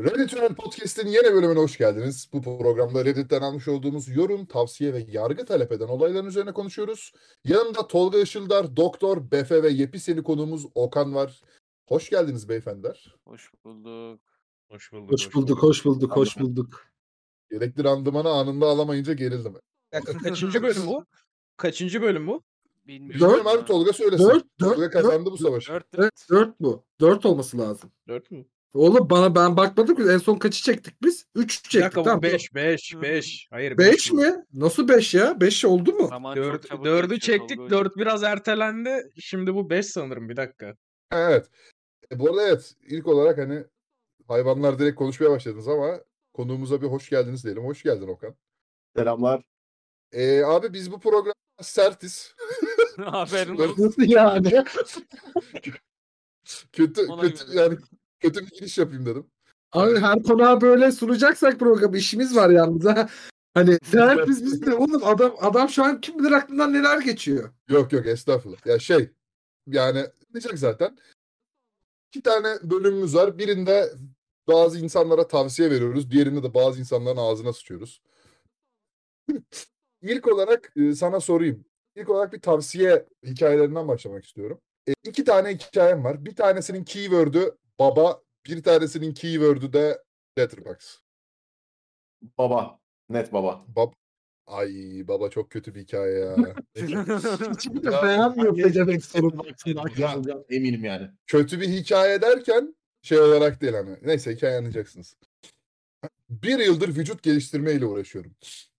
Reddit Öğren Podcast'in yeni bölümüne hoş geldiniz. Bu programda Reddit'ten almış olduğumuz yorum, tavsiye ve yargı talep eden olayların üzerine konuşuyoruz. Yanımda Tolga Işıldar, Doktor, Befe ve Yepyeni konuğumuz Okan var. Hoş geldiniz beyefendiler. Hoş bulduk. Hoş bulduk. Hoş bulduk, hoş bulduk, hoş bulduk. Gerekli randımanı anında alamayınca gerildim. Dakika, kaçıncı bölüm bu? Kaçıncı bölüm bu? Bilmiyorum. Ya. abi Tolga söylesin. Dört, Tolga dört, kazandı bu savaşı. Dört Evet, dört bu. Dört olması lazım. Dört mü? Oğlum bana ben bakmadım ki en son kaçı çektik biz? Üç Bir çektik dakika tamam. bu 5 5 5. Hayır Beş bu. mi? Nasıl beş ya? Beş oldu mu? Zaman çok Dört, çabuk dördü geçiyor çektik. Tolga hocam. Dört biraz ertelendi. Şimdi bu 5 sanırım bir dakika. Evet. E, bu arada evet ilk olarak hani hayvanlar direkt konuşmaya başladınız ama konuğumuza bir hoş geldiniz diyelim. Hoş geldin Okan. Selamlar. E, abi biz bu programda sertiz. Aferin. Böyle- Nasıl yani? kötü Ona kötü göre. yani kötü bir giriş yapayım dedim. Abi her konuğa böyle sunacaksak programı işimiz var yalnız ha. Hani sen biz biz de oğlum adam adam şu an kim bilir aklından neler geçiyor. Yok yok estağfurullah. Ya şey yani diyecek zaten. İki tane bölümümüz var. Birinde bazı insanlara tavsiye veriyoruz. Diğerinde de bazı insanların ağzına sıçıyoruz. İlk olarak e, sana sorayım. İlk olarak bir tavsiye hikayelerinden başlamak istiyorum. E, iki tane hikayem var. Bir tanesinin keyword'ü baba, bir tanesinin keyword'ü de letterbox. Baba. Net baba. Bab Ay baba çok kötü bir hikaye ya. Hiçbir de beğenmiyor pezevenk sorun. Ya, eminim yani. kötü bir hikaye derken şey olarak değil hani. Neyse hikaye anlayacaksınız. Bir yıldır vücut geliştirme ile uğraşıyorum.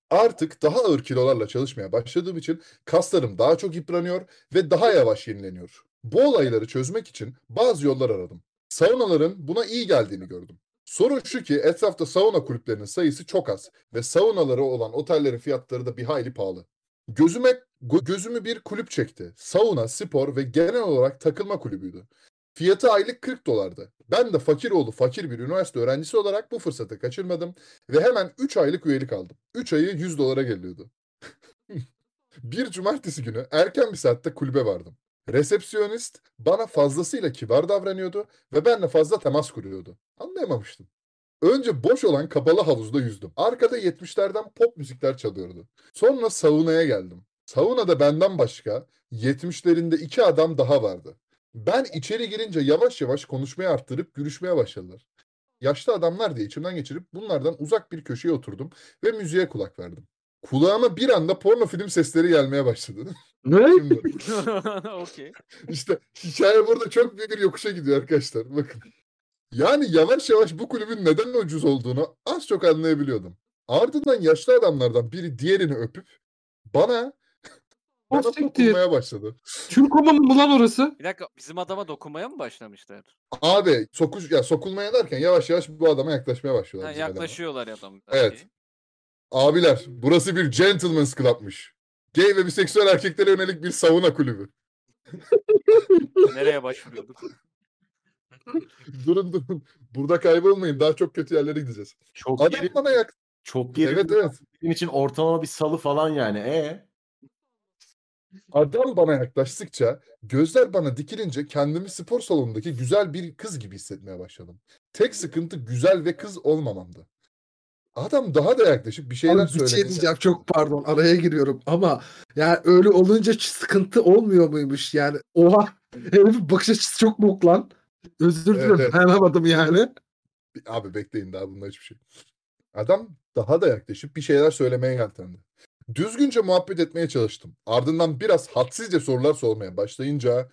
Artık daha ağır kilolarla çalışmaya başladığım için kaslarım daha çok yıpranıyor ve daha yavaş yenileniyor. Bu olayları çözmek için bazı yollar aradım. Saunaların buna iyi geldiğini gördüm. Sorun şu ki etrafta sauna kulüplerinin sayısı çok az ve saunaları olan otellerin fiyatları da bir hayli pahalı. Gözüme gö- gözümü bir kulüp çekti. Sauna, spor ve genel olarak takılma kulübüydü. Fiyatı aylık 40 dolardı. Ben de fakir oğlu fakir bir üniversite öğrencisi olarak bu fırsatı kaçırmadım ve hemen 3 aylık üyelik aldım. 3 ayı 100 dolara geliyordu. bir cumartesi günü erken bir saatte kulübe vardım. Resepsiyonist bana fazlasıyla kibar davranıyordu ve benimle fazla temas kuruyordu. Anlayamamıştım. Önce boş olan kapalı havuzda yüzdüm. Arkada 70'lerden pop müzikler çalıyordu. Sonra saunaya geldim. Saunada benden başka 70'lerinde iki adam daha vardı. Ben içeri girince yavaş yavaş konuşmayı arttırıp gülüşmeye başladılar. Yaşlı adamlar diye içimden geçirip bunlardan uzak bir köşeye oturdum ve müziğe kulak verdim. Kulağıma bir anda porno film sesleri gelmeye başladı. Ne? Okey. işte hikaye burada çok büyük bir yokuşa gidiyor arkadaşlar. Bakın. Yani yavaş yavaş bu kulübün neden ucuz olduğunu az çok anlayabiliyordum. Ardından yaşlı adamlardan biri diğerini öpüp bana bana dokunmaya başladı. Türk Oma'nın mı lan orası? Bir dakika bizim adama dokunmaya mı başlamışlar? Abi sokuş ya sokulmaya derken yavaş yavaş bu adama yaklaşmaya Ha, başlıyorlar. adama. yaklaşıyorlar adam. Evet. Abiler burası bir gentleman's club'mış. Gay ve biseksüel erkeklere yönelik bir sauna kulübü. Nereye başvuruyorduk? durun durun. Burada kaybolmayın. Daha çok kötü yerlere gideceğiz. Çok Adam geri, bana yak. çok geri Evet evet. benim için ortalama bir salı falan yani. E Adam bana yaklaştıkça gözler bana dikilince kendimi spor salonundaki güzel bir kız gibi hissetmeye başladım. Tek sıkıntı güzel ve kız olmamamdı. Adam daha da yaklaşıp bir şeyler Abi bir şey diyeceğim çok pardon araya giriyorum ama yani öyle olunca sıkıntı olmuyor muymuş yani oha herifin bakış açısı çok bok lan. Özür Evet, dilerim evet. dayanamadım yani. Abi bekleyin daha bunda hiçbir şey. Adam daha da yaklaşıp bir şeyler söylemeye yeltendi. Düzgünce muhabbet etmeye çalıştım. Ardından biraz hadsizce sorular sormaya başlayınca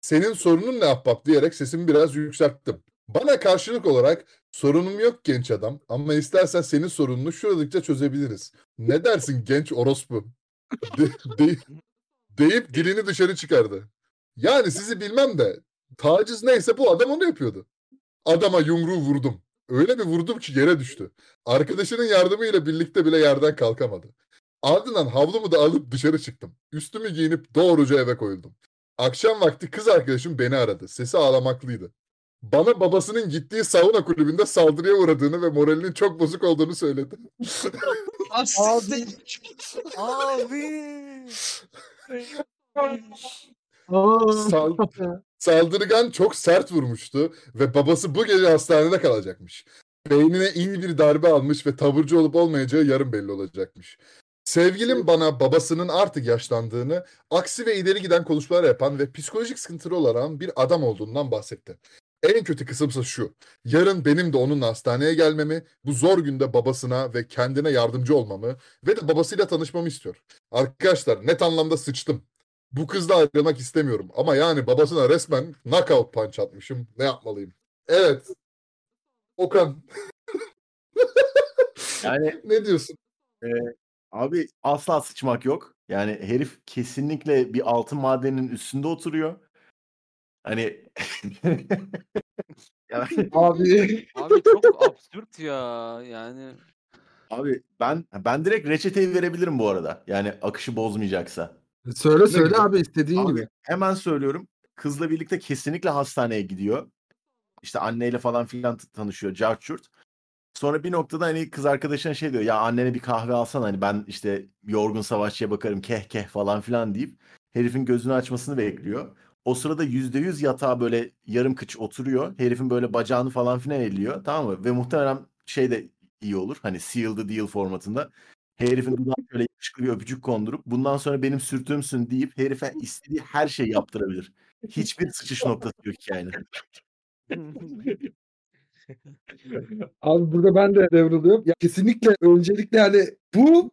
senin sorunun ne ahbap diyerek sesimi biraz yükselttim. Bana karşılık olarak sorunum yok genç adam ama istersen senin sorununu şuradıkça çözebiliriz. Ne dersin genç orospu? De- de- deyip dilini dışarı çıkardı. Yani sizi bilmem de taciz neyse bu adam onu yapıyordu. Adama yumruğu vurdum. Öyle bir vurdum ki yere düştü. Arkadaşının yardımıyla birlikte bile yerden kalkamadı. Ardından havlumu da alıp dışarı çıktım. Üstümü giyinip doğruca eve koyuldum. Akşam vakti kız arkadaşım beni aradı. Sesi ağlamaklıydı. Bana babasının gittiği sauna kulübünde saldırıya uğradığını ve moralinin çok bozuk olduğunu söyledi. Abi. Abi. Sal- Saldırgan çok sert vurmuştu ve babası bu gece hastanede kalacakmış. beynine iyi bir darbe almış ve taburcu olup olmayacağı yarın belli olacakmış. Sevgilim bana babasının artık yaşlandığını, aksi ve ileri giden konuşmalar yapan ve psikolojik sıkıntılı olan bir adam olduğundan bahsetti. En kötü kısımsa şu. Yarın benim de onunla hastaneye gelmemi, bu zor günde babasına ve kendine yardımcı olmamı ve de babasıyla tanışmamı istiyor. Arkadaşlar net anlamda sıçtım. Bu kızla ayrılmak istemiyorum. Ama yani babasına resmen knockout punch atmışım. Ne yapmalıyım? Evet. Okan Yani ne diyorsun? abi asla sıçmak yok. Yani herif kesinlikle bir altın madeninin üstünde oturuyor. Hani Yani Abi Abi çok absürt ya. Yani abi ben ben direkt reçeteyi verebilirim bu arada. Yani akışı bozmayacaksa. söyle söyle abi istediğin Abi, gibi. hemen söylüyorum. Kızla birlikte kesinlikle hastaneye gidiyor. İşte anneyle falan filan t- tanışıyor. Carçurt. Sonra bir noktada hani kız arkadaşına şey diyor. Ya annene bir kahve alsana hani ben işte yorgun savaşçıya bakarım keh keh falan filan deyip herifin gözünü açmasını bekliyor. O sırada yüzde yüz yatağa böyle yarım kıç oturuyor. Herifin böyle bacağını falan filan elliyor. Tamam mı? Ve muhtemelen şey de iyi olur. Hani seal the deal formatında. Herifin dudağına şöyle yakışıklı bir öpücük kondurup bundan sonra benim sürtüğümsün deyip herife istediği her şeyi yaptırabilir. Hiçbir sıçış noktası yok hikayenin. Abi burada ben de devrılıyorum. Ya kesinlikle öncelikle yani bu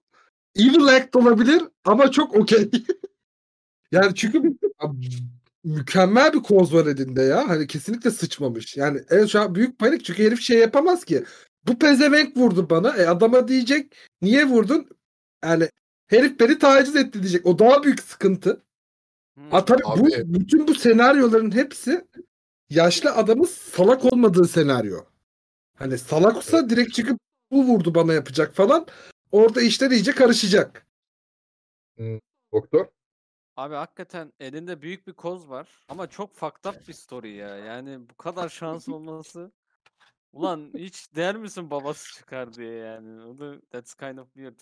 evil act olabilir ama çok okey. yani çünkü mükemmel bir koz var elinde ya. Hani kesinlikle sıçmamış. Yani en şu an büyük panik çünkü herif şey yapamaz ki. Bu pezevenk vurdu bana. E adama diyecek niye vurdun? Yani herif beni taciz etti diyecek. O daha büyük sıkıntı. Ha tabii bu Abi. bütün bu senaryoların hepsi yaşlı adamın salak olmadığı senaryo. Hani salaksa direkt çıkıp bu vurdu bana yapacak falan. Orada işler iyice karışacak. Doktor? Abi hakikaten elinde büyük bir koz var ama çok fucked up bir story ya. Yani bu kadar şans olması. Ulan hiç der misin babası çıkar diye yani. O da that's kind of weird.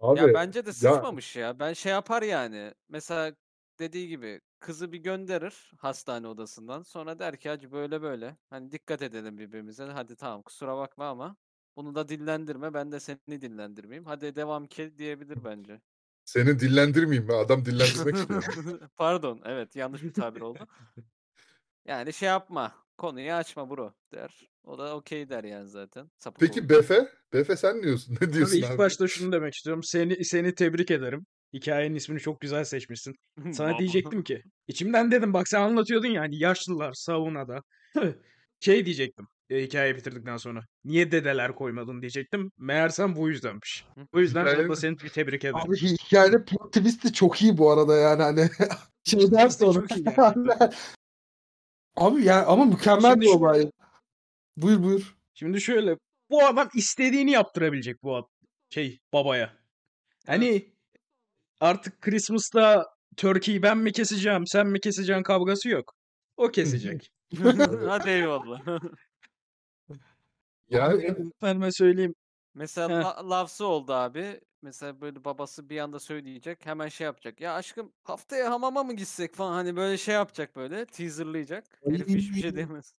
Abi Ya bence de sıçmamış ya. Ben şey yapar yani. Mesela dediği gibi kızı bir gönderir hastane odasından. Sonra der ki hacı böyle böyle. Hani dikkat edelim birbirimize. Hadi tamam kusura bakma ama bunu da dillendirme. Ben de seni dillendirmeyeyim. Hadi devam ki diyebilir bence. Seni dillendirmeyeyim mi? Adam dillendirmek istiyor. Pardon, evet yanlış bir tabir oldu. Yani şey yapma, konuyu açma bro der. O da okey der yani zaten. Sapık Peki olur. Befe? Befe sen ne diyorsun? Ne diyorsun Abi abi? ilk başta şunu demek istiyorum. Seni seni tebrik ederim. Hikayenin ismini çok güzel seçmişsin. Sana diyecektim ki. içimden dedim bak sen anlatıyordun ya hani yaşlılar saunada. şey diyecektim. E, hikayeyi bitirdikten sonra. Niye dedeler koymadın diyecektim. Meğersem bu yüzdenmiş. Bu yüzden Hikayenin- da seni bir tebrik ederim. Abi hikayenin plot twist'i çok iyi bu arada yani hani şeyden sonra. çok iyi gerçekten. Abi ya ama mükemmel Şimdi bir olay. Buyur buyur. Şimdi şöyle bu adam istediğini yaptırabilecek bu ad- şey babaya. Hani artık Christmas'ta Turkey'yi ben mi keseceğim, sen mi keseceksin kavgası yok. O kesecek. Hadi eyvallah. Yani Efendime söyleyeyim. Mesela Heh. la- lafzı oldu abi. Mesela böyle babası bir anda söyleyecek. Hemen şey yapacak. Ya aşkım haftaya hamama mı gitsek falan. Hani böyle şey yapacak böyle. Teaserlayacak. Herif hiçbir şey demez.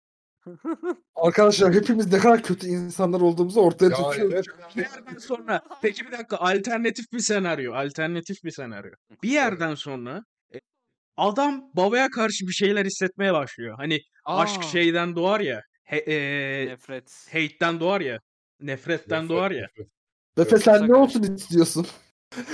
Arkadaşlar hepimiz ne kadar kötü insanlar olduğumuzu ortaya ya tutuyoruz. evet. Bir yerden sonra peki bir dakika alternatif bir senaryo, alternatif bir senaryo. Bir yerden sonra e, adam babaya karşı bir şeyler hissetmeye başlıyor. Hani aşk Aa, şeyden doğar ya. He, e, Nefret. hate'den doğar ya. Nefretten Nefret, doğar ya. nefret. Sen ne olsun istiyorsun?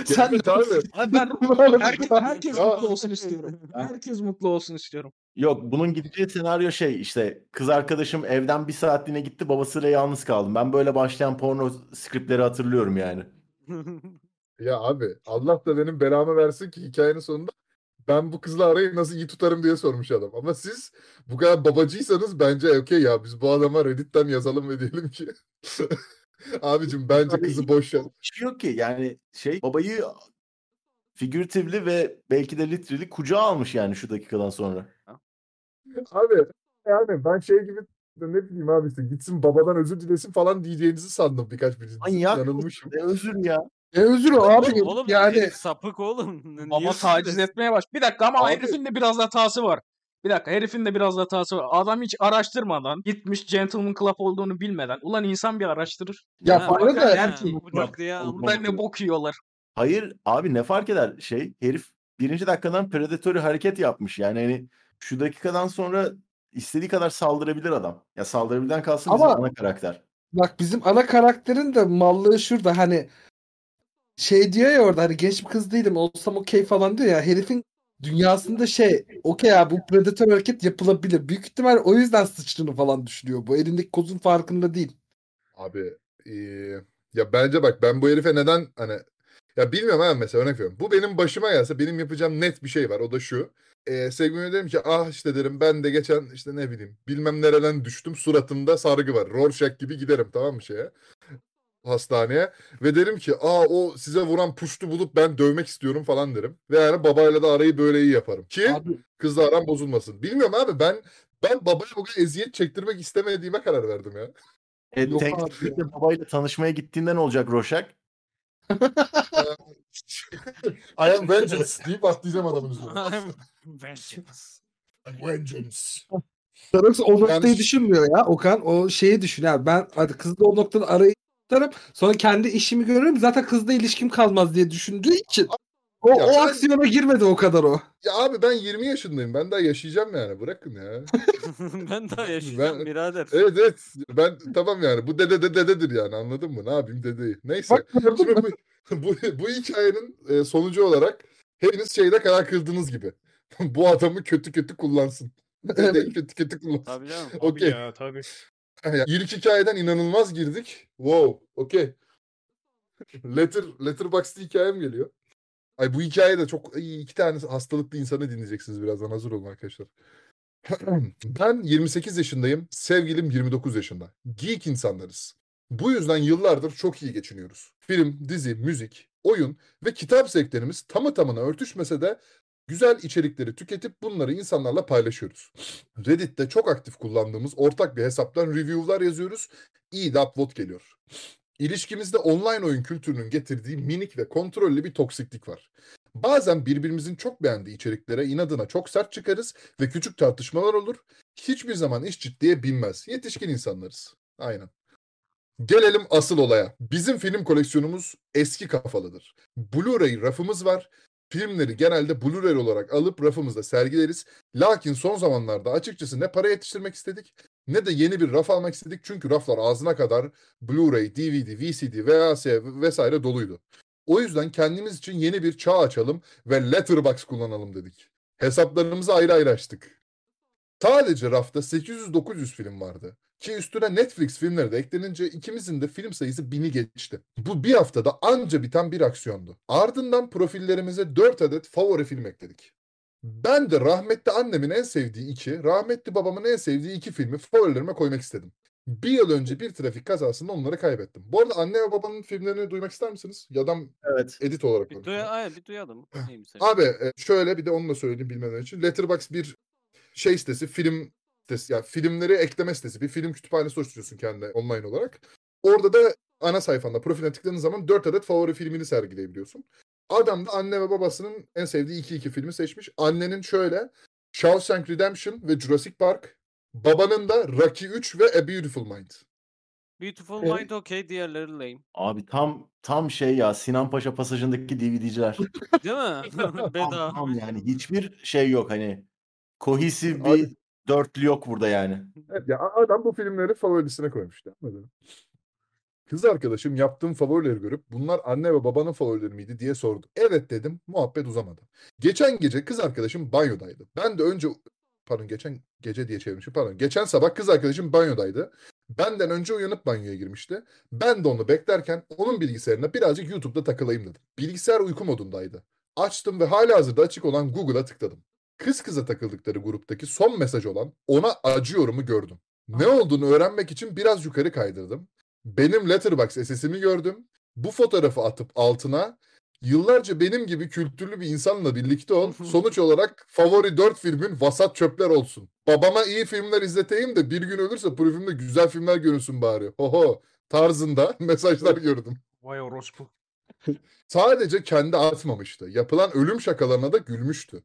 sen Evet abi. Abi ben herkes, herkes mutlu olsun istiyorum. Herkes mutlu olsun istiyorum. Yok bunun gideceği senaryo şey işte kız arkadaşım evden bir saatliğine gitti babasıyla yalnız kaldım. Ben böyle başlayan porno skriptleri hatırlıyorum yani. Ya abi Allah da benim belamı versin ki hikayenin sonunda ben bu kızla arayı nasıl iyi tutarım diye sormuş adam. Ama siz bu kadar babacıysanız bence okey ya biz bu adama Reddit'ten yazalım ve diyelim ki abicim bence kızı boş ver. Şey yok ki yani şey babayı figürativli ve belki de literally kucağa almış yani şu dakikadan sonra. Abi yani ben şey gibi ne bileyim abi işte gitsin babadan özür dilesin falan diyeceğinizi sandım birkaç birinci. Manyak. Yanılmışım. Ne özür ya. Ne özür abi oğlum yani herif sapık oğlum. Niye Baba taciz etmeye baş. Bir dakika ama Abi- herifin de biraz hatası var. Bir dakika herifin de biraz hatası var. Adam hiç araştırmadan gitmiş Gentleman Club olduğunu bilmeden. Ulan insan bir araştırır. Ya Ha, bana bakar da ya, erkeğim. bu ama- Burada ne bok yiyorlar. Hayır abi ne fark eder şey herif birinci dakikadan predatory hareket yapmış yani hani şu dakikadan sonra istediği kadar saldırabilir adam. Ya saldırabilden kalsın bizim Ama- ana karakter. Bak bizim ana karakterin de mallığı şurada hani şey diyor ya orada hani genç bir kız değilim olsam okey falan diyor ya herifin dünyasında şey okey ya bu predatör hareket yapılabilir. Büyük ihtimal o yüzden sıçtığını falan düşünüyor. Bu elindeki kozun farkında değil. Abi eee, ya bence bak ben bu herife neden hani ya bilmiyorum ha mesela örnek veriyorum. Bu benim başıma gelse benim yapacağım net bir şey var. O da şu. Eee sevgilime derim ki ah işte derim ben de geçen işte ne bileyim bilmem nereden düştüm suratımda sargı var. Rorschach gibi giderim tamam mı şeye hastaneye ve derim ki aa o size vuran puştu bulup ben dövmek istiyorum falan derim. Ve yani babayla da arayı böyle iyi yaparım. Ki Abi kızla aram bozulmasın. Bilmiyorum abi ben ben babaya bu kadar eziyet çektirmek istemediğime karar verdim ya. E, Yok Thanksgiving'de babayla tanışmaya gittiğinde ne olacak Roşak? I am vengeance deyip atlayacağım adamın üzerine. Vengeance. Vengeance. Starbucks o noktayı Yani- düşünmüyor ya Okan. O şeyi düşün ya. Ben hadi kızla o noktada arayı tutarım. Sonra kendi işimi görürüm. Zaten kızla ilişkim kalmaz diye düşündüğü için. O, Ya o ben- aksiyona girmedi o kadar o. Ya abi ben 20 yaşındayım. Ben daha yaşayacağım yani. Bırakın ya. ben daha yaşayacağım Ben- birader. Evet evet. Ben tamam yani. Bu dede de dededir yani. Anladın mı? Ne yapayım dedeyi. Neyse. Bak Şimdi bu, bu, bu hikayenin e, sonucu olarak hepiniz şeyde karar kıldığınız gibi. bu adamı kötü kötü kullansın. Dedeyi kötü kötü kullansın. Tabii canım. Okey. ya tabii. İlk hikayeden inanılmaz girdik. Wow, okey. Letter, Letterboxd hikayem geliyor. Ay bu hikaye de çok iki tane hastalıklı insanı dinleyeceksiniz birazdan. Hazır olun arkadaşlar. ben 28 yaşındayım. Sevgilim 29 yaşında. Geek insanlarız. Bu yüzden yıllardır çok iyi geçiniyoruz. Film, dizi, müzik, oyun ve kitap zevklerimiz tamı tamına örtüşmese de güzel içerikleri tüketip bunları insanlarla paylaşıyoruz. Reddit'te çok aktif kullandığımız ortak bir hesaptan review'lar yazıyoruz. İyi de upvote geliyor. İlişkimizde online oyun kültürünün getirdiği minik ve kontrollü bir toksiklik var. Bazen birbirimizin çok beğendiği içeriklere inadına çok sert çıkarız ve küçük tartışmalar olur. Hiçbir zaman iş ciddiye binmez. Yetişkin insanlarız. Aynen. Gelelim asıl olaya. Bizim film koleksiyonumuz eski kafalıdır. Blu-ray rafımız var. Filmleri genelde Blu-ray olarak alıp rafımızda sergileriz. Lakin son zamanlarda açıkçası ne para yetiştirmek istedik ne de yeni bir raf almak istedik. Çünkü raflar ağzına kadar Blu-ray, DVD, VCD, VHS vesaire doluydu. O yüzden kendimiz için yeni bir çağ açalım ve Letterboxd kullanalım dedik. Hesaplarımızı ayrı ayrı açtık. Sadece rafta 800-900 film vardı. Ki üstüne Netflix filmleri de eklenince ikimizin de film sayısı 1000'i geçti. Bu bir haftada anca biten bir aksiyondu. Ardından profillerimize 4 adet favori film ekledik. Ben de rahmetli annemin en sevdiği iki, rahmetli babamın en sevdiği iki filmi favorilerime koymak istedim. Bir yıl önce bir trafik kazasında onları kaybettim. Bu arada anne ve babanın filmlerini duymak ister misiniz? Ya da Evet. edit olarak Bir, duya, ay, bir duyalım. Abi e, şöyle bir de onu da söyleyeyim bilmeden için. Letterboxd bir şey sitesi, film sitesi. Yani filmleri ekleme sitesi. Bir film kütüphanesi oluşturuyorsun kendi online olarak. Orada da ana sayfanda profiline tıkladığın zaman 4 adet favori filmini sergileyebiliyorsun. Adam da anne ve babasının en sevdiği iki iki filmi seçmiş. Annenin şöyle Shawshank Redemption ve Jurassic Park. Babanın da Rocky 3 ve A Beautiful Mind. Beautiful Evet. Mind okey, diğerleri lame. Abi tam tam şey ya Sinan Paşa pasajındaki DVD'ciler. Değil mi? tam, Bedava. tam yani hiçbir şey yok hani. Kohesiv Abi- bir dörtlü yok burada yani. Evet ya adam bu filmleri favorisine. Anladın mı? Kız arkadaşım yaptığım favorileri görüp bunlar anne ve babanın favorileri miydi diye sordu. Evet dedim muhabbet uzamadı. Geçen gece kız arkadaşım banyodaydı. Ben de önce pardon geçen gece diye çevirmişim pardon. Geçen sabah kız arkadaşım banyodaydı. Benden önce uyanıp banyoya girmişti. Ben de onu beklerken onun bilgisayarına birazcık YouTube'da takılayım dedim. Bilgisayar uyku modundaydı. Açtım ve hala hazırda açık olan Google'a tıkladım. Kız kıza takıldıkları gruptaki son mesaj olan ona acıyorumu gördüm. Ne olduğunu öğrenmek için biraz yukarı kaydırdım. Benim Letterboxd SS'imi gördüm. Bu fotoğrafı atıp altına yıllarca benim gibi kültürlü bir insanla birlikte ol. Sonuç olarak favori 4 filmin vasat çöpler olsun. Babama iyi filmler izleteyim de bir gün ölürse profilde güzel filmler görünsün bari. Oho tarzında mesajlar gördüm. Vay orospu. Sadece kendi atmamıştı. Yapılan ölüm şakalarına da gülmüştü.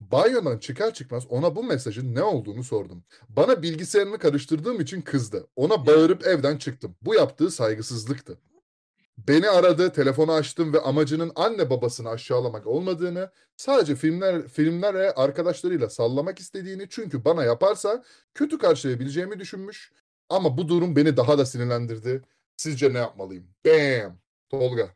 Banyodan çıkar çıkmaz ona bu mesajın ne olduğunu sordum. Bana bilgisayarını karıştırdığım için kızdı. Ona bağırıp evden çıktım. Bu yaptığı saygısızlıktı. Beni aradı, telefonu açtım ve amacının anne babasını aşağılamak olmadığını, sadece filmler filmlere arkadaşlarıyla sallamak istediğini çünkü bana yaparsa kötü karşılayabileceğimi düşünmüş. Ama bu durum beni daha da sinirlendirdi. Sizce ne yapmalıyım? Bam! Tolga.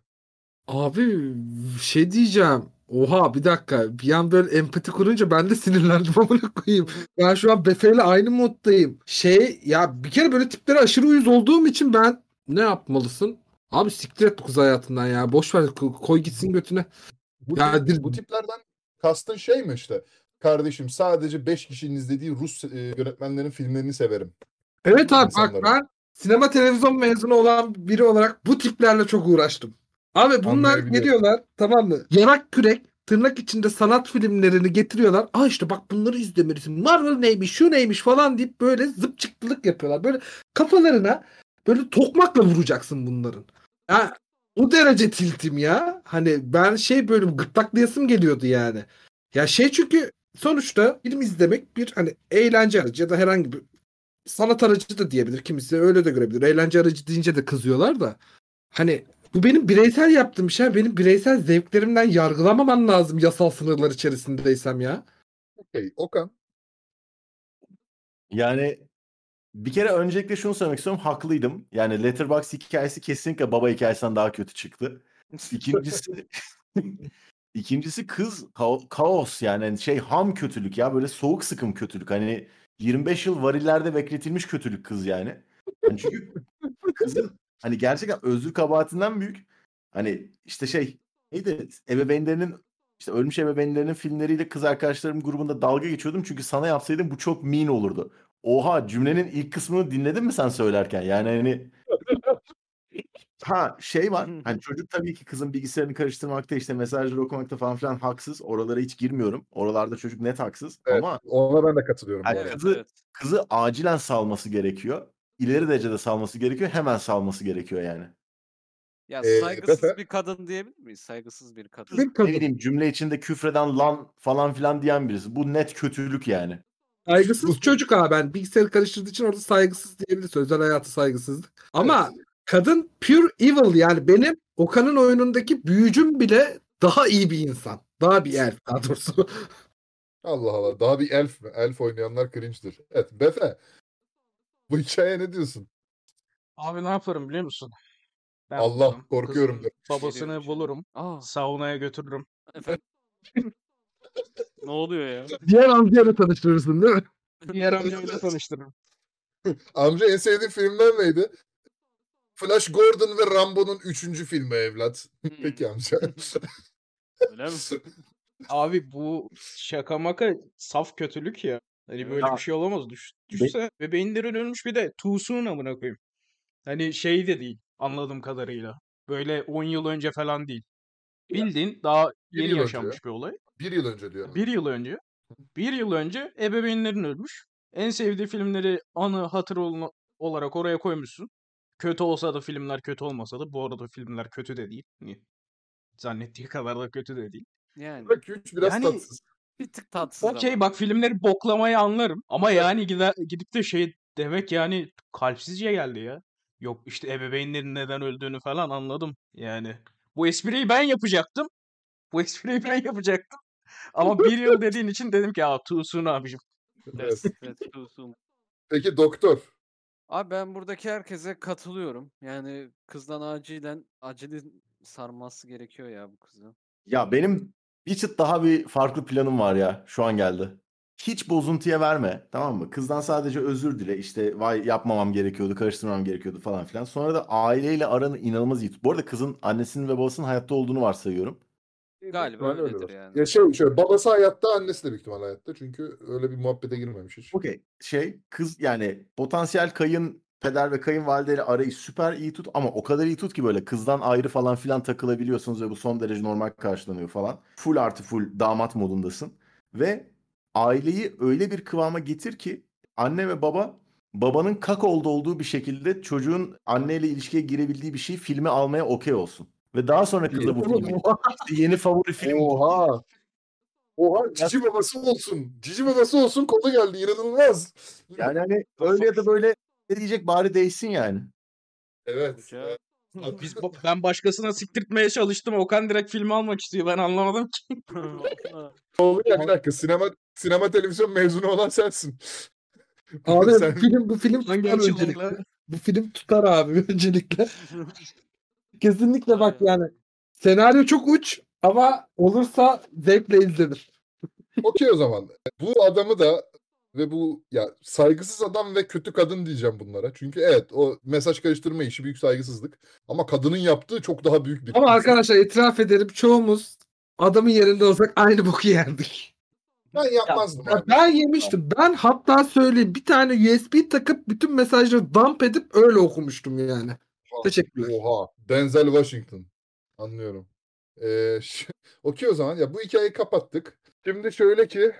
Abi şey diyeceğim. Oha bir dakika. Bir an böyle empati kurunca ben de sinirlendim amına koyayım. Ben şu an Befe ile aynı moddayım. Şey ya bir kere böyle tiplere aşırı uyuz olduğum için ben ne yapmalısın? Abi siktir et kız hayatından ya. Boş ver ko- koy gitsin götüne. Bu, Ya tip- bu tiplerden kastın şey mi işte? Kardeşim sadece 5 kişinin izlediği Rus e, yönetmenlerin filmlerini severim. Evet abi bak ben sinema televizyon mezunu olan biri olarak bu tiplerle çok uğraştım. Abi bunlar geliyorlar tamam mı? Yarak kürek tırnak içinde sanat filmlerini getiriyorlar. Aa işte bak bunları izlemelisin. Marvel neymiş şu neymiş falan deyip böyle zıp çıktılık yapıyorlar. Böyle kafalarına böyle tokmakla vuracaksın bunların. Ya o derece tiltim ya. Hani ben şey böyle gırtlaklayasım geliyordu yani. Ya şey çünkü sonuçta film izlemek bir hani eğlence aracı ya da herhangi bir sanat aracı da diyebilir. Kimisi öyle de görebilir. Eğlence aracı deyince de kızıyorlar da. Hani bu benim bireysel yaptığım şey. Benim bireysel zevklerimden yargılamaman lazım yasal sınırlar içerisindeysem ya. Okey, Okan. Yani bir kere öncelikle şunu söylemek istiyorum. Haklıydım. Yani Letterboxd hikayesi kesinlikle baba hikayesinden daha kötü çıktı. İkincisi ikincisi kız kao- kaos yani Hani şey ham kötülük ya böyle soğuk sıkım kötülük. Hani 25 yıl varillerde bekletilmiş kötülük kız yani. Yani çünkü kızın hani gerçekten özür kabahatinden büyük. Hani işte şey neydi ebeveynlerinin işte ölmüş ebeveynlerinin filmleriyle kız arkadaşlarım grubunda dalga geçiyordum. Çünkü sana yapsaydım bu çok mean olurdu. Oha cümlenin ilk kısmını dinledin mi sen söylerken? Yani hani ha şey var. Hani çocuk tabii ki kızın bilgisayarını karıştırmakta işte mesajları okumakta falan filan haksız. Oralara hiç girmiyorum. Oralarda çocuk net haksız. Evet, Ama ona ben de katılıyorum. Yani kızı- evet. kızı acilen salması gerekiyor. İleri derecede salması gerekiyor. Hemen salması gerekiyor yani. Ya Ee, saygısız Befe? bir kadın diyebilir miyiz? Saygısız bir kadın. Bir Ne kadın. bileyim cümle içinde küfreden lan falan filan diyen birisi. Bu net kötülük yani. Saygısız çocuk abi ben bilgisayarı karıştırdığı için orada saygısız diyebilirsin. Özel hayatı saygısızlık. Ama kadın pure evil yani benim Okan'ın oyunundaki büyücüm bile daha iyi bir insan. Daha bir elf daha doğrusu. Allah Allah. Daha bir elf mi? Elf oynayanlar cringe'dir. Evet. Befe. Bu hikayeye ne diyorsun? Abi ne yaparım biliyor musun? Ben Allah, bulsam korkuyorum kızın de. Babasını Geliyor, bulurum. Aa, Saunaya götürürüm. efendim. ne oluyor ya? Diğer amcayla tanıştırırsın değil mi? Diğer amcamla tanıştırırım. Amca en sevdiğin filmler neydi? Flash Gordon ve Rambo'nun üçüncü filmi evlat. Peki amca. Öyle mi? Abi bu şaka maka saf kötülük ya. Hani böyle Ya. bir şey olamaz. Düş, düşse ve beyinlerin ölmüş bir de tuğsuğun amına koyayım. Hani şey de değil anladığım kadarıyla. Böyle 10 yıl önce falan değil. Bildiğin daha Bir yeni yıl önce yaşanmış bir olay. Bir yıl önce diyorum. Bir yıl önce. Bir yıl önce ebeveynlerin ölmüş. En sevdiği filmleri anı hatır olarak oraya koymuşsun. Kötü olsa da filmler kötü olmasa da bu arada filmler kötü de değil. Hani zannettiği kadar da kötü de değil. Yani Bak üç biraz Yani- tatsız. Bir tık tatsız Okey bak filmleri boklamayı anlarım. Ama yani gider, gidip de şey demek yani kalpsizce geldi ya. Yok işte ebeveynlerin neden öldüğünü falan anladım. Yani bu espriyi ben yapacaktım. Bu espriyi ben yapacaktım. Ama bir yıl dediğin için dedim ki aa too soon abicim. Evet. Peki doktor. Abi ben buradaki herkese katılıyorum. Yani kızdan acilen acilin sarması gerekiyor ya bu kızı. Ya benim bir çıt daha bir farklı planım var ya. Şu an geldi. Hiç bozuntuya verme. Tamam mı? Kızdan sadece özür dile. İşte vay yapmamam gerekiyordu, karıştırmam gerekiyordu falan filan. Sonra da aileyle aranı inanılmaz iyi tut. Bu arada kızın annesinin ve babasının hayatta olduğunu varsayıyorum. Galiba öyledir öyledir. yani. Ya şey, şöyle babası hayatta, annesi de büyük ihtimal hayatta. Çünkü öyle bir muhabbete girmemiş hiç. Okey. Şey kız yani potansiyel kayın peder ve kayınvalideyle arayı süper iyi tut ama o kadar iyi tut ki böyle kızdan ayrı falan filan takılabiliyorsunuz ve bu son derece normal karşılanıyor falan. Full artı full damat modundasın ve aileyi öyle bir kıvama getir ki anne ve baba babanın kak oldu olduğu bir şekilde çocuğun anneyle ilişkiye girebildiği bir şeyi filme almaya okey olsun. Ve daha sonra kıza bu filmi işte yeni favori film Oha. Oha cici babası olsun. Cici babası olsun konu geldi. İnanılmaz. Yani hani öyle ya da böyle ne diyecek bari değişsin yani. Evet. Hoca- Biz ben başkasına siktirtmeye çalıştım. Okan direkt filmi almak istiyor. Ben anlamadım ki. Oğlum ya bir dakika. Sinema sinema televizyon mezunu olan sensin. Abi Sen- bu film bu film Hangi tutar öncelikle. Bu film tutar abi öncelikle. Kesinlikle bak yani. Senaryo çok uç ama olursa zevkle izlenir. Okey o zaman. Bu adamı da ve bu ya saygısız adam ve kötü kadın diyeceğim bunlara. Çünkü evet o mesaj karıştırma işi büyük saygısızlık. Ama kadının yaptığı çok daha büyük bir. Ama arkadaşlar itiraf ederim çoğumuz adamın yerinde olsak aynı boku yerdik. ben yapmazdım. Ya abi. ben yemiştim. Ben hatta söyleyeyim bir tane USB takıp bütün mesajları dump edip öyle okumuştum yani. Oha, Teşekkürler. Oha. Denzel Washington. Anlıyorum. Ee, Okey o zaman. Ya bu hikayeyi kapattık. Şimdi şöyle ki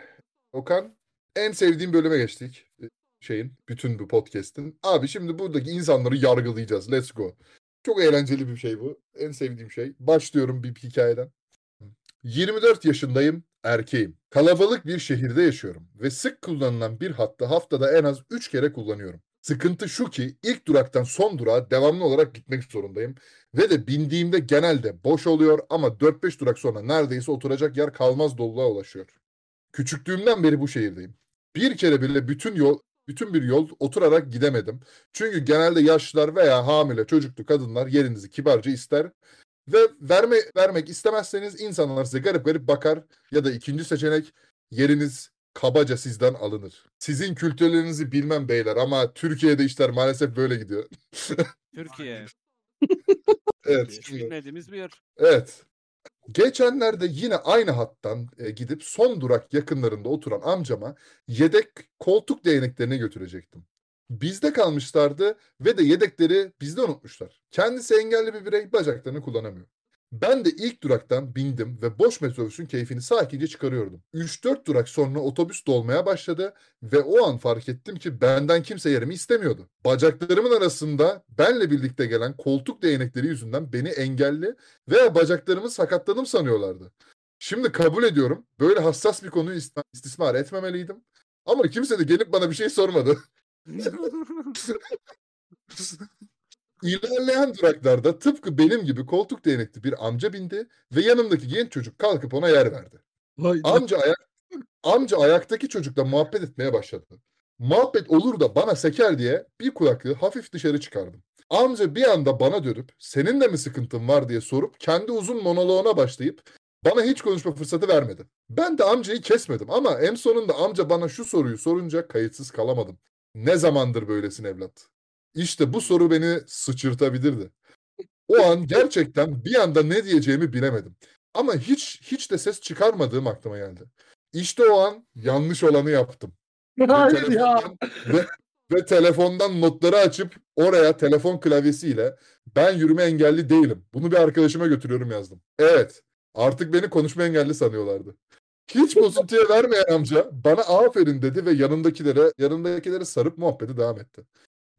Okan en sevdiğim bölüme geçtik. Ee, Şeyin bütün bu podcast'in. Abi şimdi buradaki insanları yargılayacağız. Let's go. Çok eğlenceli bir şey bu. En sevdiğim şey. Başlıyorum bir hikayeden. 24 yaşındayım, erkeğim. Kalabalık bir şehirde yaşıyorum ve sık kullanılan bir hattı haftada en az 3 kere kullanıyorum. Sıkıntı şu ki ilk duraktan son durağa devamlı olarak gitmek zorundayım ve de bindiğimde genelde boş oluyor ama 4-5 durak sonra neredeyse oturacak yer kalmaz doluluğa ulaşıyor. Küçüklüğümden beri bu şehirdeyim. Bir kere bile bütün yol bütün bir yol oturarak gidemedim. Çünkü genelde yaşlılar veya hamile çocuklu kadınlar yerinizi kibarca ister ve verme vermek istemezseniz insanlar size garip garip bakar ya da ikinci seçenek yeriniz kabaca sizden alınır. Sizin kültürlerinizi bilmem beyler ama Türkiye'de işler maalesef böyle gidiyor. Türkiye. Evet. Hiç bilmediğimiz bir yer. Evet. Geçenlerde yine aynı hattan e, gidip son durak yakınlarında oturan amcama yedek koltuk değneklerini götürecektim. Bizde kalmışlardı ve de yedekleri bizde unutmuşlar. Kendisi engelli bir birey bacaklarını kullanamıyor. Ben de ilk duraktan bindim ve boş metrobüsün keyfini sakince çıkarıyordum. 3-4 durak sonra otobüs dolmaya başladı ve o an fark ettim ki benden kimse yerimi istemiyordu. Bacaklarımın arasında benle birlikte gelen koltuk değnekleri yüzünden beni engelli veya bacaklarımı sakatladım sanıyorlardı. Şimdi kabul ediyorum. Böyle hassas bir konuyu istismar etmemeliydim. Ama kimse de gelip bana bir şey sormadı. İlerleyen duraklarda tıpkı benim gibi koltuk değnekli bir amca bindi ve yanımdaki genç çocuk kalkıp ona yer verdi. Vay Amca ayak amca ayaktaki çocukla muhabbet etmeye başladı. Muhabbet olur da bana seker diye bir kulaklığı hafif dışarı çıkardım. Amca bir anda bana dönüp senin de mi sıkıntın var diye sorup kendi uzun monoloğuna başlayıp bana hiç konuşma fırsatı vermedi. Ben de amcayı kesmedim ama en sonunda amca bana şu soruyu sorunca kayıtsız kalamadım. Ne zamandır böylesin evlat? İşte bu soru beni sıçırtabilirdi. O an gerçekten bir anda ne diyeceğimi bilemedim. Ama hiç hiç de ses çıkarmadığım aklıma geldi. İşte o an yanlış olanı yaptım. Ve Hayır ya. telefondan- Ve, ve telefondan notları açıp oraya telefon klavyesiyle ben yürüme engelli değilim. Bunu bir arkadaşıma götürüyorum yazdım. Evet. Artık beni konuşma engelli sanıyorlardı. Hiç bozuntuya vermeyen amca bana aferin dedi ve yanındakilere yanındakilere sarıp muhabbeti devam etti.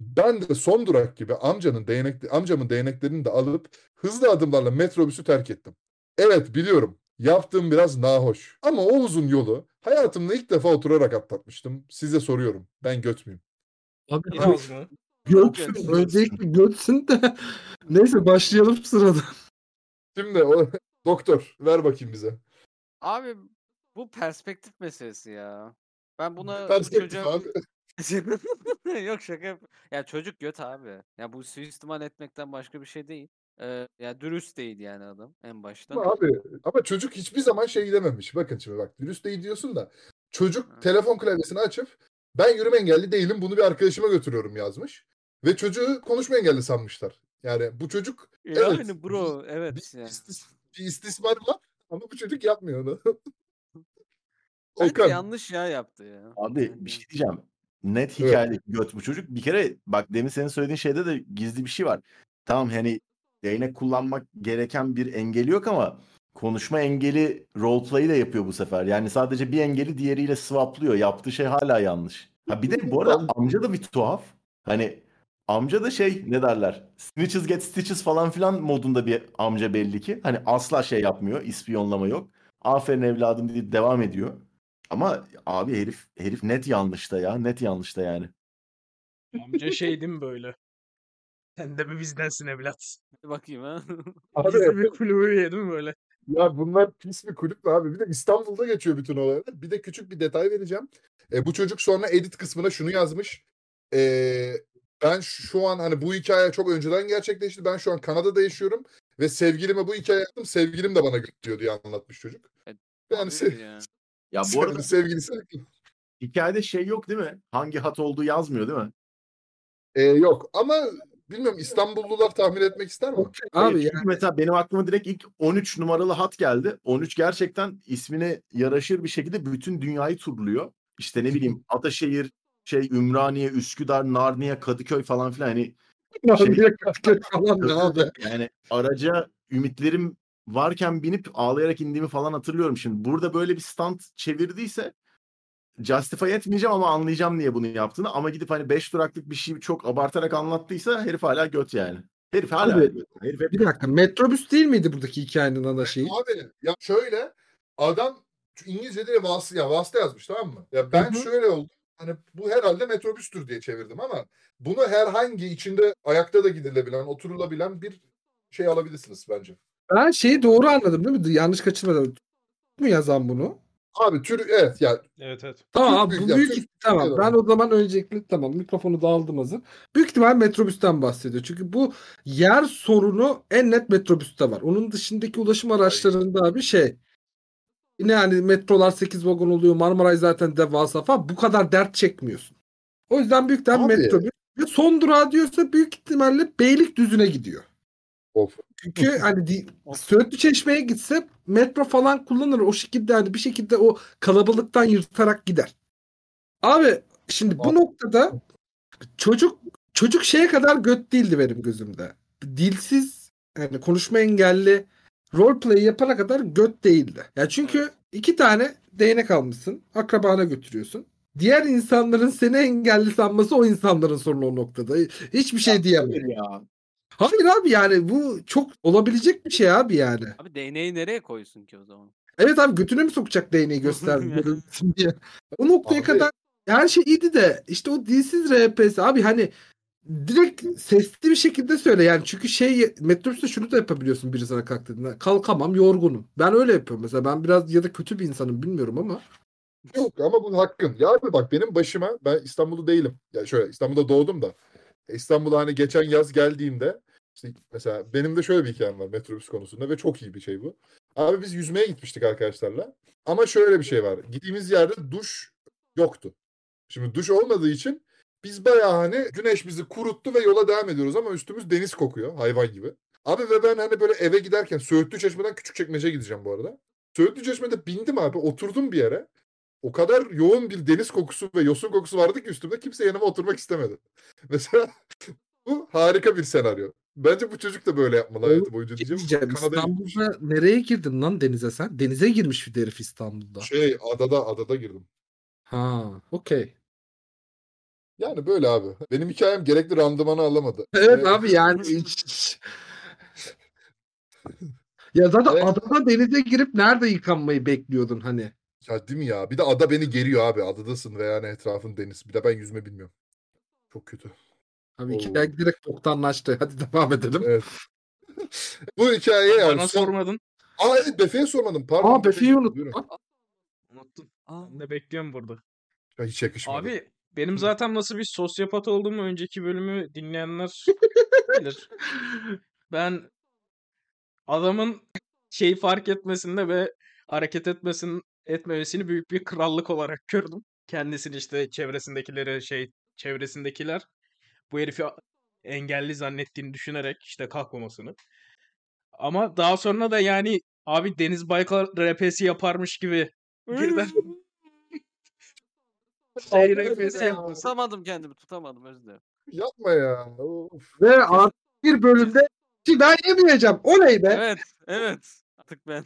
Ben de son durak gibi amcanın değnekli, amcamın değneklerini de alıp hızlı adımlarla metrobüsü terk ettim. Evet biliyorum. Yaptığım biraz nahoş. Ama o uzun yolu hayatımda ilk defa oturarak atlatmıştım. Size soruyorum. Ben göt müyüm? Abi mı? götsün. Öncelikle götsün de. Neyse başlayalım sırada. Şimdi o doktor ver bakayım bize. Abi bu perspektif meselesi ya. Ben buna Perspektif çocuğa- abi. Yok şaka yap. Ya çocuk göt abi. Ya bu suistimal etmekten başka bir şey değil. Ee, ya dürüst değil yani adam en başta. Ama abi ama çocuk hiçbir zaman şey dememiş. Bakın şimdi bak dürüst değil diyorsun da çocuk Ha. telefon klavyesini açıp ben yürüme engelli değilim bunu bir arkadaşıma götürüyorum yazmış. Ve çocuğu konuşma engelli sanmışlar. Yani bu çocuk evet, Yani bro evet bir, yani. istis- bir istismar var ama bu çocuk yapmıyor onu. Bence Okan. yanlış ya yaptı ya. Abi Yani- bir şey diyeceğim. Net Evet. hikayedeki göt bu çocuk. Bir kere bak demin senin söylediğin şeyde de gizli bir şey var. Tamam hani değnek kullanmak gereken bir engeli yok ama konuşma engeli roleplay'i de yapıyor bu sefer. Yani sadece bir engeli diğeriyle swaplıyor. Yaptığı şey hala yanlış. Ha bir de bu arada amca da bir tuhaf. Hani amca da şey ne derler? Snitches get stitches falan filan modunda bir amca belli ki. Hani asla şey yapmıyor. ispiyonlama yok. Aferin evladım deyip devam ediyor. Ama abi herif herif net yanlışta ya. Net yanlışta yani. Amca şey değil mi böyle? Sen de mi bizdensin evlat? Hadi bakayım ha. Abi, Gizli bir kulübü mi böyle? ya bunlar pis bir kulüp mü abi? Bir de İstanbul'da geçiyor bütün olaylar. Bir de küçük bir detay vereceğim. E, bu çocuk sonra edit kısmına şunu yazmış. E, ben şu an hani bu hikaye çok önceden gerçekleşti. Ben şu an Kanada'da yaşıyorum ve sevgilime bu hikaye yaptım. Sevgilim de bana göt diyor diye anlatmış çocuk. Evet, Yani ya. Ya bu arada sevgilisi hikayede şey yok değil mi? Hangi hat olduğu yazmıyor değil mi? E, yok ama bilmiyorum İstanbullular tahmin etmek ister mi? Abi çünkü yani mesela benim aklıma direkt ilk 13 numaralı hat geldi. 13 gerçekten ismine yaraşır bir şekilde bütün dünyayı turluyor. İşte ne bileyim Ataşehir, şey Ümraniye, Üsküdar, Narniye, Kadıköy falan filan hani Narnia Kadıköy falan ne abi? yani araca ümitlerim varken binip ağlayarak indiğimi falan hatırlıyorum. Şimdi burada böyle bir stand çevirdiyse justify etmeyeceğim ama anlayacağım niye bunu yaptığını. Ama gidip hani 5 duraklık bir şeyi çok abartarak anlattıysa herif hala göt yani. Herif hala Abi, göt. Herif hep Bir dakika metrobüs değil miydi buradaki hikayenin ana şeyi? Abi ya şöyle adam İngilizce'de vasıta, ya vasıta yazmış tamam mı? Ya ben Hı hı. şöyle oldu. Hani bu herhalde metrobüstür diye çevirdim ama bunu herhangi içinde ayakta da gidilebilen, oturulabilen bir şey alabilirsiniz bence. Ben şeyi doğru anladım değil mi? Yanlış kaçırmadım. mu yazan bunu? Abi tür evet ya Evet evet. Tamam büyük bu büyük Türk- tamam Türkiye'de ben o zaman öncelikle tamam mikrofonu da aldım hazır. Büyük ihtimal metrobüsten bahsediyor. Çünkü bu yer sorunu en net metrobüste var. Onun dışındaki ulaşım araçlarında abi şey yine hani metrolar 8 vagon oluyor. Marmaray zaten devasa falan bu kadar dert çekmiyorsun. O yüzden büyük ihtimal metrobüs ve son durağı diyorsa büyük ihtimalle Beylikdüzü'ne gidiyor. of. Çünkü hani di- Söğütlü Çeşme'ye gitse metro falan kullanır. O şekilde hani bir şekilde o kalabalıktan yırtarak gider. Abi şimdi bu noktada çocuk çocuk şeye kadar göt değildi benim gözümde. Dilsiz yani konuşma engelli roleplay yapana kadar göt değildi. Ya çünkü iki tane değnek almışsın. Akrabana götürüyorsun. Diğer insanların seni engelli sanması o insanların sorunu o noktada. Hiçbir şey diyemem. ya. Hayır abi yani bu çok olabilecek bir şey abi yani. Abi değneği nereye koysun ki o zaman? Evet abi götüne mi sokacak değneği göster görünsün diye. O noktaya Abi- kadar her şey iyiydi de işte o dilsiz RPS abi hani direkt sesli bir şekilde söyle yani çünkü şey metrobüste şunu da yapabiliyorsun biri sana kalktığında kalkamam yorgunum. Ben öyle yapıyorum mesela ben biraz ya da kötü bir insanım bilmiyorum ama Yok ama bu hakkın. Ya abi bak benim başıma ben İstanbul'da değilim. Ya şöyle İstanbul'da doğdum da. İstanbul'a hani geçen yaz geldiğimde işte mesela benim de şöyle bir hikayem var metrobüs konusunda ve çok iyi bir şey bu. Abi biz yüzmeye gitmiştik arkadaşlarla. Ama şöyle bir şey var. Gittiğimiz yerde duş yoktu. Şimdi duş olmadığı için biz bayağı hani güneş bizi kuruttu ve yola devam ediyoruz ama üstümüz deniz kokuyor hayvan gibi. Abi ve ben hani böyle eve giderken Söğütlü Çeşme'den Küçükçekmece'ye gideceğim bu arada. Söğütlü Çeşme'de bindim abi oturdum bir yere. O kadar yoğun bir deniz kokusu ve yosun kokusu vardı ki üstümde kimse yanıma oturmak istemedi. Mesela bu harika bir senaryo. Bence bu çocuk da böyle yapmalı hayatı boyunca diyeceğim. diyeceğim Kanada'ya İstanbul'da nereye girdin lan denize sen? Denize girmiş bir herif İstanbul'da. Şey adada adada girdim. Ha okey. Yani böyle abi. Benim hikayem gerekli randımanı alamadı. Evet Ve- abi yani hiç- ya zaten Evet. adada denize girip nerede yıkanmayı bekliyordun hani? Ya değil mi ya? Bir de ada beni geriyor abi. Adadasın ve yani etrafın deniz. Bir de ben yüzme bilmiyorum. Çok kötü. Abi Oo. hikaye direkt boktanlaştı. Hadi devam edelim. Evet. bu hikaye yani. Bana son- sormadın. Aa evet Befe'ye sormadım. Pardon. Aa Befe'yi unuttum. Buyurun. Unuttum. Aa, Ben de bekliyorum burada. Ya hiç yakışmadı. Abi benim zaten nasıl bir sosyopat olduğumu önceki bölümü dinleyenler bilir. Ben adamın şeyi fark etmesinde ve hareket etmesin etmemesini büyük bir krallık olarak gördüm. Kendisini işte çevresindekileri şey çevresindekiler bu herifi engelli zannettiğini düşünerek işte kalkmamasını. Ama daha sonra da yani abi Deniz Baykal RP'si yaparmış gibi birden şey RP'si yapması. tutamadım kendimi tutamadım özür dilerim. Yapma ya. Of. Ve artık bir bölümde "Ki ben yemeyeceğim. Oley be. Evet evet artık ben.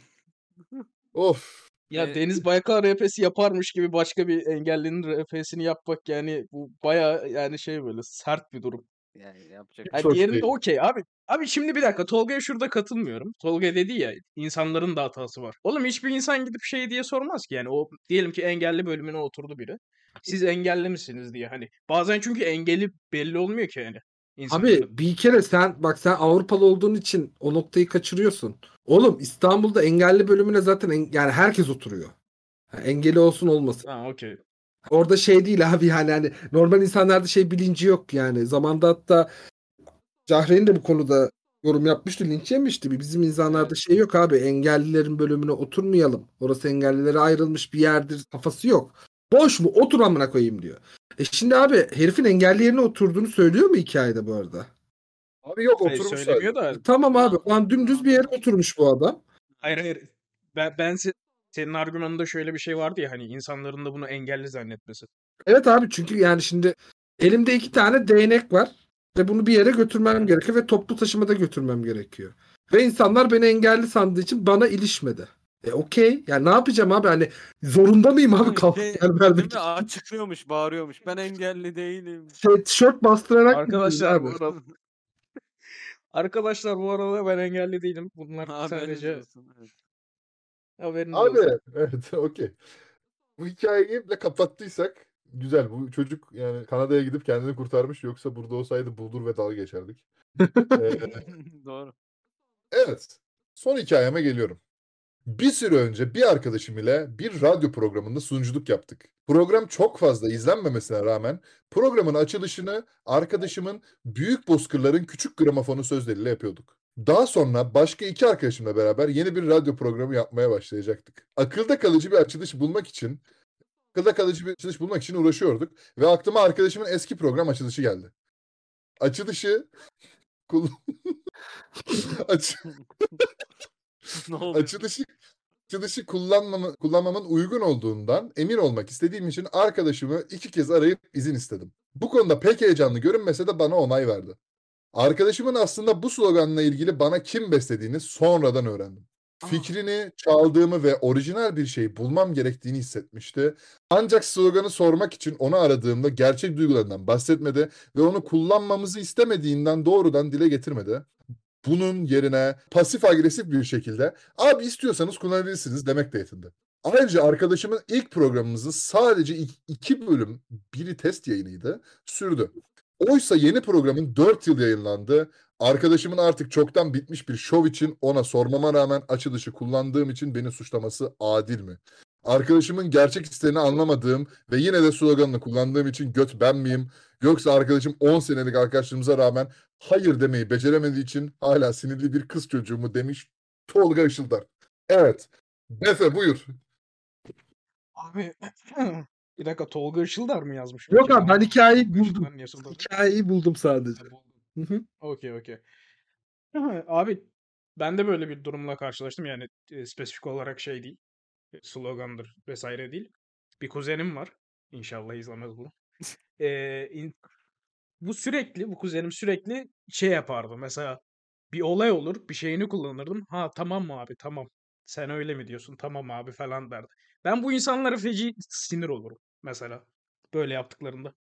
Of. Ya Ee, Deniz Baykal RP'si yaparmış gibi başka bir engellinin RP'sini yapmak yani bu baya yani şey böyle sert bir durum. Yani yapacak Hiç hoş diğerinde okey abi. Abi şimdi bir dakika Tolga'ya şurada katılmıyorum. Tolga dedi ya insanların da hatası var. Oğlum hiçbir insan gidip şey diye sormaz ki yani o diyelim ki engelli bölümüne oturdu biri. Siz engelli misiniz diye hani. Bazen çünkü engeli belli olmuyor ki yani. insanların. Abi bir kere sen bak sen Avrupalı olduğun için o noktayı kaçırıyorsun. Oğlum İstanbul'da engelli bölümüne zaten en- yani herkes oturuyor. Ha, engeli olsun olmasın. Ha okey. Orada şey değil abi yani hani normal insanlarda şey bilinci yok yani. Zamanda hatta Cahreyn de bu konuda yorum yapmıştı, linç yemişti. Bizim insanlarda şey yok abi. Engellilerin bölümüne oturmayalım. Orası engellilere ayrılmış bir yerdir. Kafası yok. Boş mu? Otur amına koyayım diyor. E şimdi abi herifin engelli yerine oturduğunu söylüyor mu hikayede bu arada? Abi yok Hayır, oturmuş söylemiyor da Tamam abi. Lan dümdüz bir yere oturmuş bu adam. hayır hayır. Ben, ben se- senin argümanında şöyle bir şey vardı ya hani insanların da bunu engelli zannetmesi. Evet abi çünkü yani şimdi elimde iki tane değnek var ve bunu bir yere götürmem gerekiyor ve toplu taşımada götürmem gerekiyor. Ve insanlar beni engelli sandığı için bana ilişmedi. E okey. Yani ne yapacağım abi? Hani zorunda mıyım abi Şey, kalkıp Değil yer vermek mi? Açıklıyormuş, bağırıyormuş. Ben engelli değilim. Şey, tişört bastırarak Arkadaşlar bu Arkadaşlar bu arada ben engelli değilim. Bunlar Haberiniz sadece olsun. Evet. haberiniz Abi olsun. evet okey. Bu hikayeyi de kapattıysak güzel. Bu çocuk yani Kanada'ya gidip kendini kurtarmış. Yoksa burada olsaydı buldur ve dalga geçerdik. Ee, Doğru. evet. Son hikayeme geliyorum. Bir süre önce bir arkadaşım ile bir radyo programında sunuculuk yaptık. Program çok fazla izlenmemesine rağmen programın açılışını arkadaşımın Büyük Bozkırların Küçük Gramofonu sözleriyle yapıyorduk. Daha sonra başka iki arkadaşımla beraber yeni bir radyo programı yapmaya başlayacaktık. Akılda kalıcı bir açılış bulmak için akılda kalıcı bir açılış bulmak için uğraşıyorduk ve aklıma arkadaşımın eski program açılışı geldi. Açılışı Aç- ne açılışı açılışı kullanmamı, kullanmamın uygun olduğundan emin olmak istediğim için arkadaşımı iki kez arayıp izin istedim. Bu konuda pek heyecanlı görünmese de bana onay verdi. Arkadaşımın aslında bu sloganla ilgili bana kim beslediğini sonradan öğrendim. Fikrini çaldığımı ve orijinal bir şey bulmam gerektiğini hissetmişti. Ancak sloganı sormak için onu aradığımda gerçek duygularından bahsetmedi ve onu kullanmamızı istemediğinden doğrudan dile getirmedi. Bunun yerine pasif agresif bir şekilde abi istiyorsanız kullanabilirsiniz demekle yetindi. Ayrıca arkadaşımın ilk programımızın sadece ik- iki bölüm, biri test yayınıydı, sürdü. Oysa yeni programın 4 yıl yayınlandı. Arkadaşımın artık çoktan bitmiş bir şov için ona sormama rağmen açılışı kullandığım için beni suçlaması adil mi? Arkadaşımın gerçek isteğini anlamadığım ve yine de sloganını kullandığım için göt ben miyim? Yoksa arkadaşım 10 senelik arkadaşlığımıza rağmen hayır demeyi beceremediği için hala sinirli bir kız çocuğu mu demiş Tolga Işıldar. Evet. Befe buyur. Abi bir dakika Tolga Işıldar mı yazmış? Yok abi ben hikayeyi buldum. Işıldar? Hikayeyi buldum sadece. Okey okey. Abi ben de böyle bir durumla karşılaştım yani e, spesifik olarak şey değil. e, Slogandır vesaire değil. Bir kuzenim var. İnşallah izlemez bunu. Ee, in- bu sürekli, bu kuzenim sürekli şey yapardı. Mesela bir olay olur, bir şeyini kullanırdım. Ha tamam mı abi tamam. Sen öyle mi diyorsun? Tamam abi falan derdi. Ben bu insanlara feci sinir olurum mesela. Böyle yaptıklarında.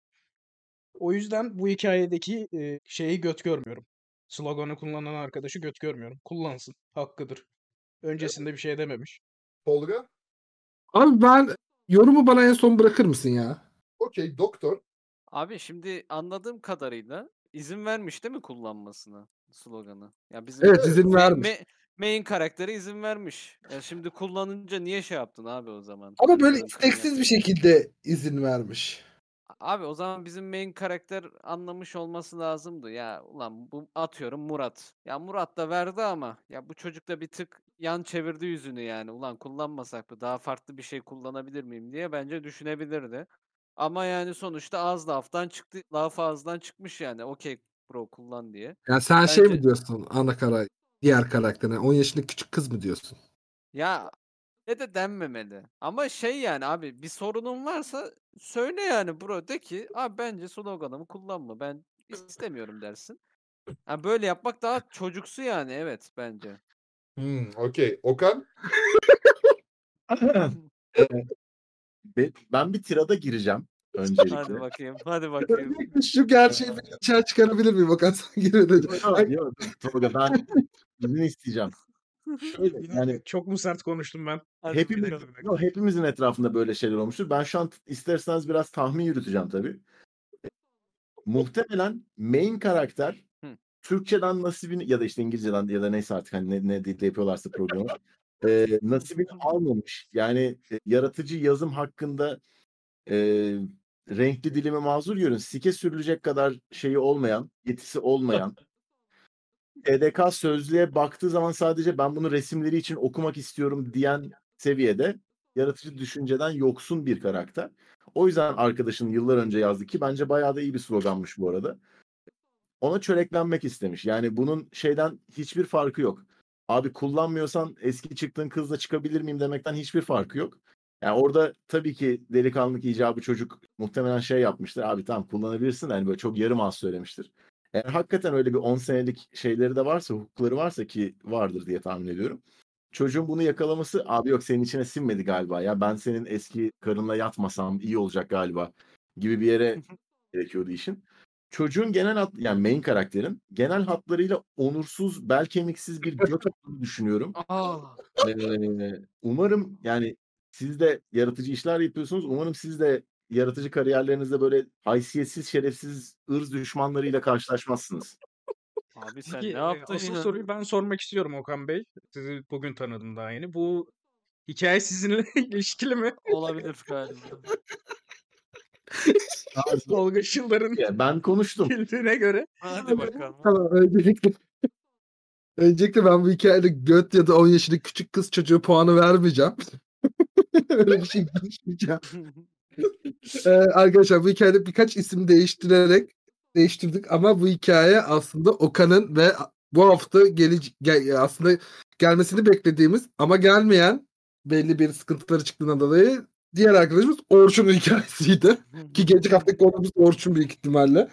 O yüzden bu hikayedeki e, şeyi göt görmüyorum. Sloganı kullanan arkadaşı göt görmüyorum. Kullansın. Hakkıdır. Öncesinde bir şey dememiş. Tolga. Abi ben yorumu bana en son bırakır mısın ya? Okey doktor. Abi şimdi anladığım kadarıyla izin vermiş değil mi kullanmasına sloganı? Ya bizim Evet izin vermiş. ma- main karakteri izin vermiş. Ya şimdi kullanınca niye şey yaptın abi o zaman? Ama böyle Kullanırken isteksiz bir şekilde izin vermiş. Abi o zaman bizim main karakter anlamış olması lazımdı. Ya ulan bu atıyorum Murat. Ya Murat da verdi ama ya bu çocuk da bir tık yan çevirdi yüzünü yani. Ulan kullanmasak mı? Daha farklı bir şey kullanabilir miyim diye bence düşünebilirdi. Ama yani sonuçta ağız laftan çıktı. Laf ağızdan çıkmış yani. Okey bro kullan diye. Ya sen şey mi Bence- diyorsun ana kara diğer karakterine 10 yaşındaki küçük kız mı diyorsun? Ya ne de denmemeli. Ama şey yani abi bir sorunun varsa söyle yani bro de ki abi bence sloganımı kullanma. Ben istemiyorum dersin. Ha, böyle yapmak daha çocuksu yani evet bence. Hmm, okey. Okan. Be- Ben bir tirada gireceğim. öncelikle. Hadi bakayım. Hadi bakayım. Şu gerçeği bir açığa çıkarabilir miyim Okan sen girmeden? Yok, yok, Tolga ben izin isteyeceğim. Şöyle yani Çok mu sert konuştum ben? Hepimiz, yok, hepimizin etrafında böyle şeyler olmuştur. Ben şu an isterseniz biraz tahmin yürüteceğim tabii. Muhtemelen main karakter. Türkçeden nasibini ya da işte İngilizceden ya da neyse artık hani ne, ne dilde yapıyorlarsa programı e, nasibini almamış. Yani e, yaratıcı yazım hakkında e, renkli dilimi mazur görün. Sike sürülecek kadar şeyi olmayan, yetisi olmayan TDK sözlüğe baktığı zaman sadece ben bunu resimleri için okumak istiyorum diyen seviyede yaratıcı düşünceden yoksun bir karakter. O yüzden arkadaşın yıllar önce yazdı ki bence bayağı da iyi bir sloganmış bu arada. Ona çöreklenmek istemiş. Yani bunun şeyden hiçbir farkı yok. Abi kullanmıyorsan eski çıktığın kızla çıkabilir miyim demekten hiçbir farkı yok. Yani orada tabii ki delikanlılık icabı çocuk muhtemelen şey yapmıştır. Abi tamam kullanabilirsin. Yani böyle çok yarım az söylemiştir. Eğer hakikaten öyle bir 10 senelik şeyleri de varsa, hukukları varsa ki vardır diye tahmin ediyorum. Çocuğun bunu yakalaması abi yok senin içine sinmedi galiba ya ben senin eski karınla yatmasam iyi olacak galiba gibi bir yere gerekiyordu işin. Çocuğun genel hat yani main karakterin genel hatlarıyla onursuz, bel kemiksiz bir göt olduğunu düşünüyorum. Aa, Ee, umarım yani siz de yaratıcı işler yapıyorsunuz. Umarım siz de yaratıcı kariyerlerinizde böyle haysiyetsiz, şerefsiz ırz düşmanlarıyla karşılaşmazsınız. abi sen Peki, ne e, yaptın asıl ya? soruyu ben sormak istiyorum Okan Bey. Sizi bugün tanıdım daha yeni. Bu hikaye sizinle ilişkili mi? Olabilir galiba. Tolga Yıldar'ın Ya ben konuştum. bildiğine göre. Hadi bakalım. Tamam öncelikle. Öncelikle ben bu hikayede göt ya da 10 yaşındaki küçük kız çocuğu puanı vermeyeceğim. Öyle bir şey konuşmayacağım. Ee, arkadaşlar bu hikayede birkaç isim değiştirerek değiştirdik ama bu hikaye aslında Okan'ın ve bu hafta gele, gel- aslında gelmesini beklediğimiz ama gelmeyen belli bir sıkıntıları çıktığından dolayı diğer arkadaşımız Orçun'un hikayesiydi. Ki gelecek haftaki konumuz Orçun büyük ihtimalle.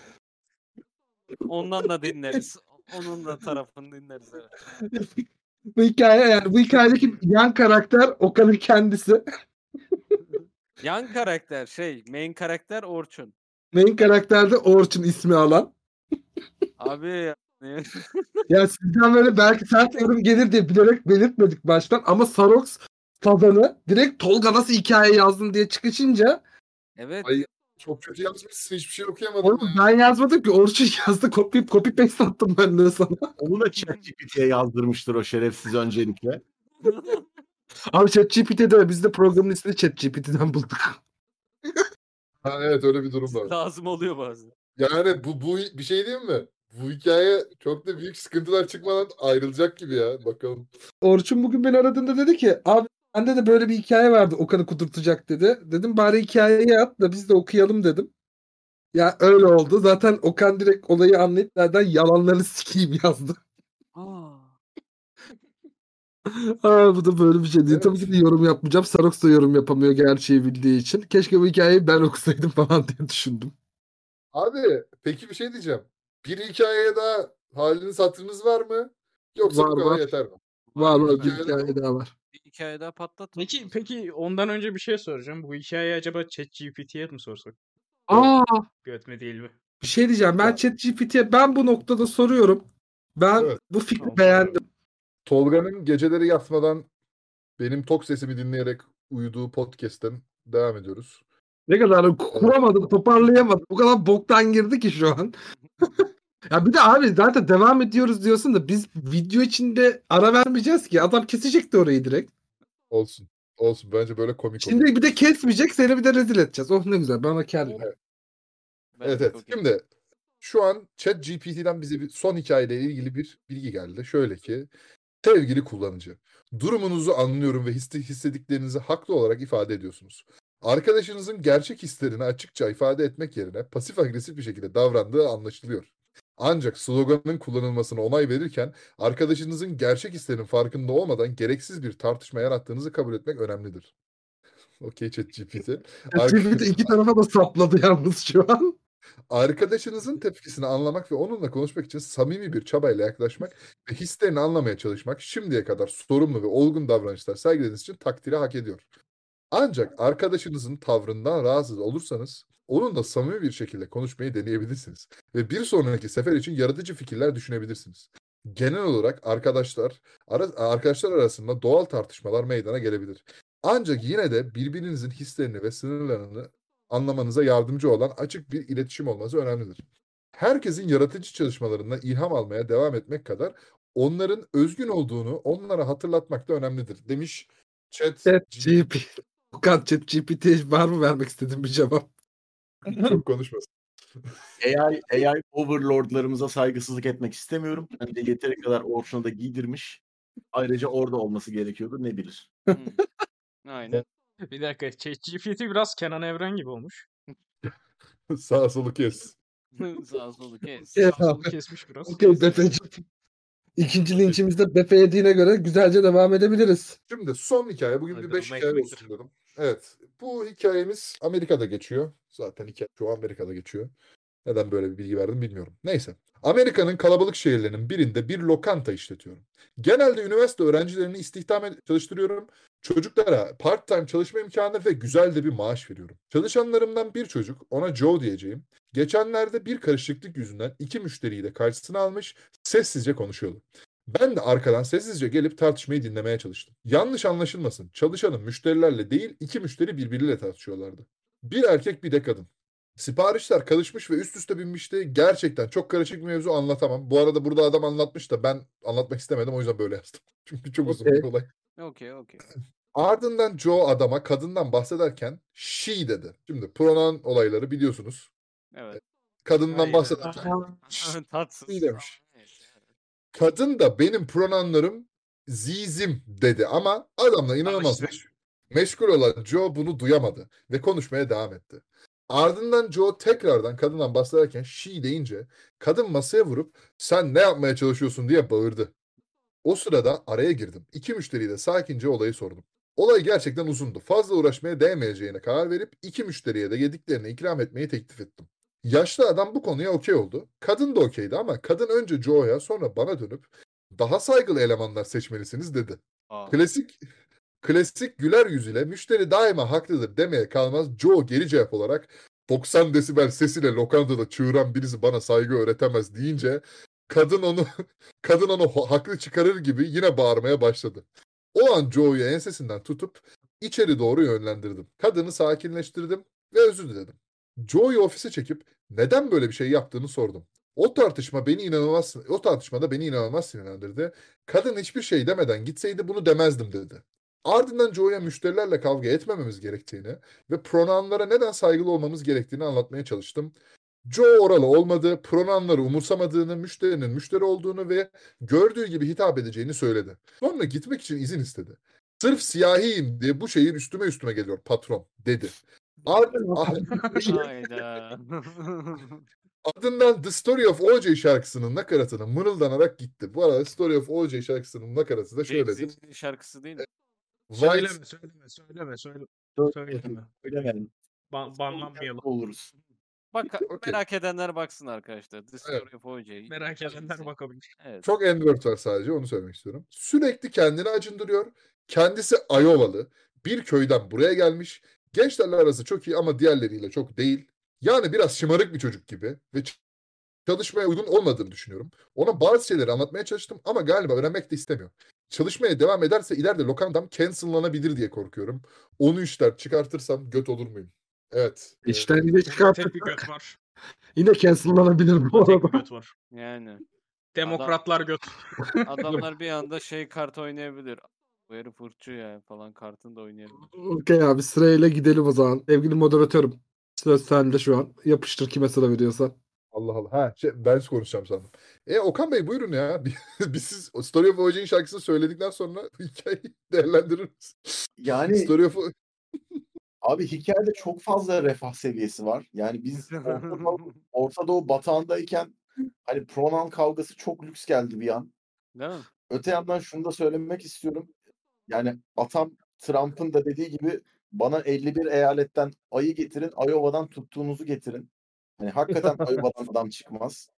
Ondan da dinleriz. Onun da tarafını dinleriz. Evet. bu hikaye yani bu hikayedeki yan karakter Okan'ın kendisi. Yan karakter şey, main karakter Orçun. Main karakterde Orçun ismi alan. Abi Ya sizden böyle belki sert yorum gelir diye bilerek belirtmedik baştan ama Sarox Sazan'ı direkt Tolga nasıl hikaye yazdın diye çıkışınca evet. Ay, Çok kötü yazmışsın hiçbir şey okuyamadım. oğlum ya. ben yazmadım ki Orçun yazdı copy, copy paste attım ben de sana. Onu da ChatGPT'ye yazdırmıştır o şerefsiz öncelikle. Abi ChatGPT'de biz de programın ismini ChatGPT'den bulduk. Ha, evet öyle bir durum var. Lazım oluyor bazen. Yani bu, bu bir şey değil mi? Bu hikaye çok da büyük sıkıntılar çıkmadan ayrılacak gibi ya. Bakalım. Orçun bugün beni aradığında dedi ki abi bende de böyle bir hikaye vardı Okan'ı kudurtacak dedi. Dedim bari hikayeyi at da biz de okuyalım dedim. Ya öyle oldu. Zaten Okan direkt olayı anlayıp nereden yalanlarını sikeyim yazdı. Aa. Aa, bu da böyle bir şey değil. Evet. Tabii ki de yorum yapmayacağım. Sarox da yorum yapamıyor gerçeği bildiği için. Keşke bu hikayeyi ben okusaydım falan diye düşündüm. Abi peki bir şey diyeceğim. Bir hikayeye daha haliniz hatırınız var mı? Yoksa Var, bu kadar var. yeter mi? Var var bir hikaye daha var. Bir hikaye daha patlat. Peki peki ondan önce bir şey soracağım. Bu hikayeyi acaba ChatGPT'ye mi sorsak? Aa Göt mü değil mi? bir şey diyeceğim. Ben. ChatGPT'ye ben bu noktada soruyorum. Ben Evet. bu fikri Tamam, beğendim. Tolga'nın geceleri yatmadan benim tok sesimi dinleyerek uyuduğu podcast'ten devam ediyoruz. Ne kadar kuramadım, toparlayamadım. O kadar boktan girdi ki şu an. ya bir de abi zaten devam ediyoruz diyorsun da biz video içinde ara vermeyeceğiz ki. Adam kesecekti orayı direkt. Olsun. Olsun. Bence böyle komik olur. Şimdi bir de kesmeyecek seni bir de rezil edeceğiz. Oh ne güzel bana kâr. Evet. Ben Evet evet. Şimdi şu an ChatGPT'den bize bir son hikayeyle ilgili bir bilgi geldi. Şöyle ki sevgili kullanıcı durumunuzu anlıyorum ve hisse- hissediklerinizi haklı olarak ifade ediyorsunuz. Arkadaşınızın gerçek hislerini açıkça ifade etmek yerine pasif agresif bir şekilde davrandığı anlaşılıyor. Ancak sloganın kullanılmasına onay verirken arkadaşınızın gerçek hislerinin farkında olmadan gereksiz bir tartışma yarattığınızı kabul etmek önemlidir. Okey ChatGPT. ChatGPT iki tarafa da sapladı yalnız şu an. Arkadaşınızın tepkisini anlamak ve onunla konuşmak için samimi bir çabayla yaklaşmak ve hislerini anlamaya çalışmak şimdiye kadar sorumlu ve olgun davranışlar sergilediğiniz için takdiri hak ediyor. Ancak arkadaşınızın tavrından rahatsız olursanız onunla samimi bir şekilde konuşmayı deneyebilirsiniz. Ve bir sonraki sefer için yaratıcı fikirler düşünebilirsiniz. Genel olarak arkadaşlar ara- arkadaşlar arasında doğal tartışmalar meydana gelebilir. Ancak yine de birbirinizin hislerini ve sınırlarını anlamanıza yardımcı olan açık bir iletişim olması önemlidir. Herkesin yaratıcı çalışmalarından ilham almaya devam etmek kadar onların özgün olduğunu onlara hatırlatmak da önemlidir demiş Chat Chat GP. Okan Chat GPT var mı vermek istediğin bir cevap? çok konuşmasın. AI, AI overlordlarımıza saygısızlık etmek istemiyorum. Bence yeteri kadar Orçun'a da giydirmiş. Ayrıca orada olması gerekiyordu ne bilir. Hı. Aynen. Bir dakika. ChatGPT biraz Kenan Evren gibi olmuş. Sağ solu kes. Sağ solu kes. Sağ solu kesmiş biraz. Okey. İkinci linçimizde Befe yediğine göre güzelce devam edebiliriz. Şimdi son hikaye. Bugün bir beş hikaye olsun dedim. Evet. Bu hikayemiz Amerika'da geçiyor. Zaten hikaye çoğu Amerika'da geçiyor. Neden böyle bir bilgi verdim bilmiyorum. Neyse. Amerika'nın kalabalık şehirlerinin birinde bir lokanta işletiyorum. Genelde üniversite öğrencilerini istihdam çalıştırıyorum. Çocuklara part-time çalışma imkanı ve güzel de bir maaş veriyorum. Çalışanlarımdan bir çocuk, ona Joe diyeceğim, geçenlerde bir karışıklık yüzünden iki müşteriyi de karşısına almış, sessizce konuşuyordu. Ben de arkadan sessizce gelip tartışmayı dinlemeye çalıştım. Yanlış anlaşılmasın. Çalışanın müşterilerle değil, iki müşteri birbiriyle tartışıyorlardı. Bir erkek bir de kadın. Siparişler karışmış ve üst üste binmişti. Gerçekten çok karışık bir mevzu anlatamam. Bu arada burada adam anlatmış da ben anlatmak istemedim o yüzden böyle yazdım. Çünkü çok uzun bir olay. Okey okey. Ardından Joe adama kadından bahsederken she dedi. Şimdi pronoun olayları biliyorsunuz. Evet. Kadından Hayda. bahsederken Tatsız. İyi demiş. Kadın da benim pronounlarım zizim dedi ama adamla inanılmaz meşgul olan Joe bunu duyamadı ve konuşmaya devam etti. Ardından Joe tekrardan kadından bahsederken she deyince kadın masaya vurup sen ne yapmaya çalışıyorsun diye bağırdı. O sırada araya girdim. İki müşteriyle sakince olayı sordum. Olay gerçekten uzundu. Fazla uğraşmaya değmeyeceğine karar verip iki müşteriye de yediklerini ikram etmeyi teklif ettim. Yaşlı adam bu konuya okey oldu. Kadın da okeydi ama kadın önce Joe'ya sonra bana dönüp daha saygılı elemanlar seçmelisiniz dedi. Aa, Klasik klasik güler yüzüyle müşteri daima haklıdır demeye kalmaz Joe geri cevap olarak 90 desibel sesiyle lokantada çığıran birisi bana saygı öğretemez deyince kadın onu kadın onu haklı çıkarır gibi yine bağırmaya başladı. O an Joe'yu ensesinden tutup içeri doğru yönlendirdim. Kadını sakinleştirdim ve özür diledim. Joe'yu ofise çekip neden böyle bir şey yaptığını sordum. O tartışma beni inanılmaz o tartışmada beni inanılmaz sinirlendirdi. Kadın hiçbir şey demeden gitseydi bunu demezdim dedi. Ardından Joe'ya müşterilerle kavga etmememiz gerektiğini ve pronounlara neden saygılı olmamız gerektiğini anlatmaya çalıştım. Joe oralı olmadığı, pronounları umursamadığını, müşterinin müşteri olduğunu ve gördüğü gibi hitap edeceğini söyledi. Sonra gitmek için izin istedi. Sırf siyahiyim diye bu şehir üstüme üstüme geliyor patron dedi. Ardından The Story of O.J. şarkısının nakaratını mırıldanarak gitti. Bu arada Story of O.J. şarkısının nakaratı da. Jay-Z'nin şarkısı değil mi? White, Söyleme söyleme söyleme söyleme. Söyleme. Söylemeyelim. Ban banlanmayalım. Oluruz. Bak Okey. merak edenler baksın arkadaşlar. Story Evet. of O.J. Merak edenler bakabilir. Evet. Çok N-word var sadece onu söylemek istiyorum. Sürekli kendini acındırıyor. Kendisi Iowalı. Bir köyden buraya gelmiş. Gençlerle arası çok iyi ama diğerleriyle çok değil. Yani biraz şımarık bir çocuk gibi ve çalışmaya uygun olmadığını düşünüyorum. Ona bazı şeyleri anlatmaya çalıştım ama galiba öğrenmek de istemiyor. Çalışmaya devam ederse ileride lokantam cancellanabilir diye korkuyorum. Onu işler çıkartırsam göt olur muyum? Evet. İşten yine Tek çıkarttık. bir göt var. Yine cancellanabilir bu Tek arada. bir göt var. Yani. Demokratlar göt. Adamlar bir anda şey kart oynayabilir. Bu herif fırçı ya falan kartını da oynayabilir. Okey abi sırayla gidelim o zaman. Sevgili moderatörüm. Söz sende şu an. Yapıştır kime sıra veriyorsan. Allah Allah. Ha, şey, ben konuşacağım sandım. E Okan Bey buyurun ya. Biz siz Story of OJ'in şarkısını söyledikten sonra hikayeyi değerlendiririz. Yani Story of abi hikayede çok fazla refah seviyesi var. Yani biz Orta Doğu, Orta Doğu batağındayken hani pronoun kavgası çok lüks geldi bir an. Değil mi? Öte yandan şunu da söylemek istiyorum. Yani atam Trump'ın da dediği gibi bana 51 eyaletten ayı getirin, Iowa'dan tuttuğunuzu getirin. Hani hakikaten Iowa'dan adam çıkmaz.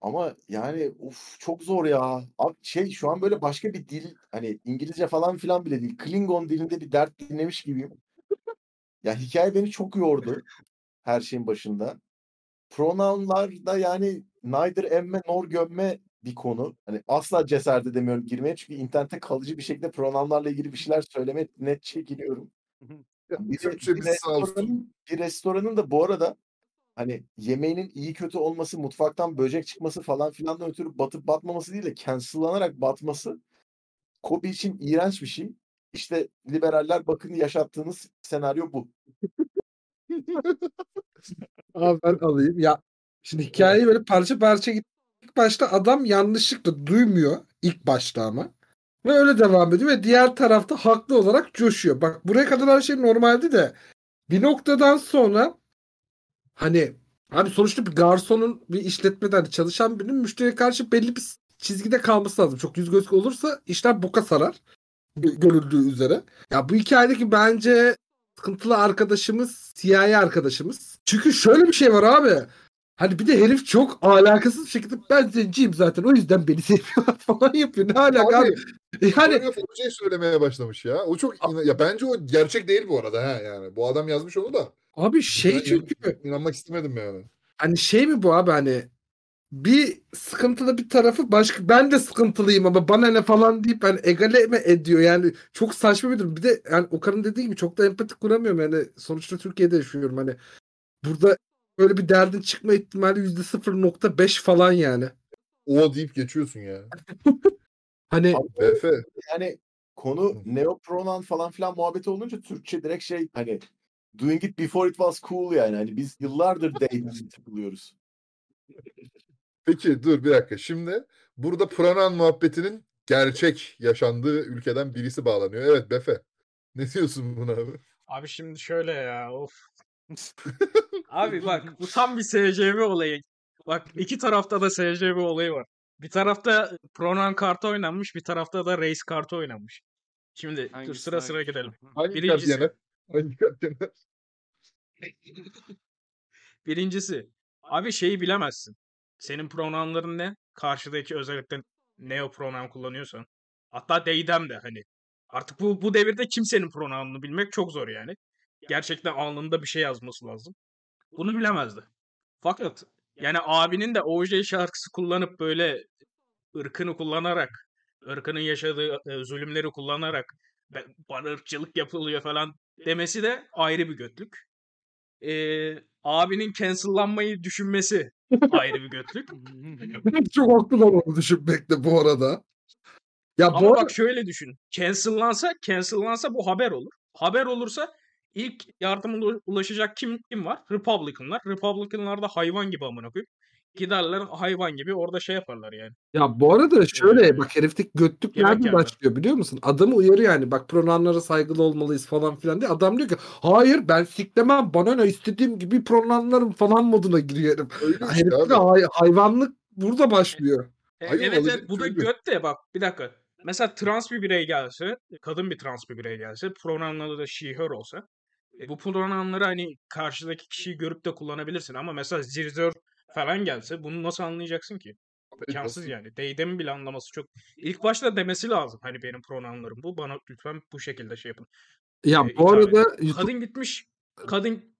Ama yani uf çok zor ya. Abi şey şu an böyle başka bir dil hani İngilizce falan filan bile değil. Klingon dilinde bir dert dinlemiş gibiyim. Ya hikaye beni çok yordu. her şeyin başında. Pronounlar da yani neither emme nor gömme bir konu. Hani asla cesaret edemiyorum girmeye çünkü internette kalıcı bir şekilde pronounlarla ilgili bir şeyler söylemeye net çekiniyorum. Bir, bir olsun. restoranın, bir restoranın da bu arada hani yemeğinin iyi kötü olması, mutfaktan böcek çıkması falan filandan ötürü batıp batmaması değil de cancel'lanarak batması Kobe için iğrenç bir şey. İşte liberaller bakın yaşattığınız senaryo bu. Abi ben alayım. Ya şimdi hikayeyi böyle parça parça git. İlk başta adam yanlışlıkla duymuyor. ilk başta ama. Ve öyle devam ediyor ve diğer tarafta haklı olarak coşuyor. Bak buraya kadar her şey normaldi de bir noktadan sonra hani abi sonuçta bir garsonun bir işletmede hani çalışan birinin müşteriye karşı belli bir çizgide kalması lazım. Çok yüz göz olursa işler boka sarar. Gö- Görüldüğü üzere. Ya bu hikayedeki bence sıkıntılı arkadaşımız siyahi arkadaşımız. Çünkü şöyle bir şey var abi. Hani bir de herif çok alakasız bir şekilde ben zenciyim zaten o yüzden beni seviyorlar falan yapıyor. Ne alaka abi? Abi, Yani şey söylemeye başlamış ya. O çok ya bence o gerçek değil bu arada ha yani. Bu adam yazmış onu da. Abi şey Ben çünkü inan- inanmak istemedim yani. hani şey mi bu abi hani bir sıkıntılı bir tarafı başka ben de sıkıntılıyım ama bana ne falan deyip hani egale mi ediyor yani çok saçma bir durum. Bir de yani Okan'ın dediği gibi çok da empati kuramıyorum yani sonuçta Türkiye'de yaşıyorum hani burada böyle bir derdin çıkma ihtimali yüzde 0.5 falan yani. O deyip geçiyorsun ya. Hani Abi, yani konu neopronoun falan filan muhabbeti olunca Türkçe direkt şey hani doing it before it was cool yani. Hani biz yıllardır date'e takılıyoruz. Peki dur bir dakika. Şimdi burada Pranan muhabbetinin gerçek yaşandığı ülkeden birisi bağlanıyor. Evet Befe. Ne diyorsun buna abi? Abi şimdi şöyle ya of. Abi bak bu tam bir SCV olayı. Bak iki tarafta da SCV olayı var. Bir tarafta pronoun kartı oynanmış, bir tarafta da race kartı oynanmış. Şimdi dur Hangisi sıra sıra hangisi? gidelim. Hangi Birincisi. Hangi yener? Birincisi abi şeyi bilemezsin. Senin pronounların ne? Karşıdaki özellikle neo pronoun kullanıyorsan. Hatta deydem de hani. Artık bu bu devirde kimsenin pronoununu bilmek çok zor yani. Gerçekten alnında bir şey yazması lazım. Bunu bilemezdi. Fakat yani abinin de OJ şarkısı kullanıp böyle ırkını kullanarak, ırkının yaşadığı e, zulümleri kullanarak "Ben- bana ırkçılık yapılıyor falan demesi de ayrı bir götlük. Ee, abinin cancellanmayı düşünmesi ayrı bir götlük. çok haklılar onu düşünmekte bu arada. Ya Ama bu arada bak şöyle düşün. Cancellansa, cancellansa bu haber olur. Haber olursa ilk yardıma ula- ulaşacak kim kim var? Republicanlar. Republicanlar da hayvan gibi amına koyayım. Giderler hayvan gibi orada şey yaparlar yani. Ya bu arada şöyle Ee, bak herifteki götlük yerler. başlıyor biliyor musun? Adamı uyarıyor yani bak pronounlara saygılı olmalıyız falan filan diye. Adam diyor ki hayır ben siklemem bana ne istediğim gibi pronounlarım falan moduna giriyor herif. Öyle işte Herifte abi. de hay- hayvanlık burada başlıyor. E, Hayır, evet evet bu da şöyle. göt de bak bir dakika. Mesela trans bir birey gelse, kadın bir trans bir birey gelse, pronounları da she her olsa. e, bu pronounları hani karşıdaki kişiyi görüp de kullanabilirsin ama mesela zirzör falan gelse bunu nasıl anlayacaksın ki? İmkansız yani. Deydemin bile anlaması çok. İlk başta demesi lazım. Hani benim pronounlarım bu. Bana lütfen bu şekilde şey yapın. Ya e, bu arada edin. YouTube Kadın gitmiş. Kadın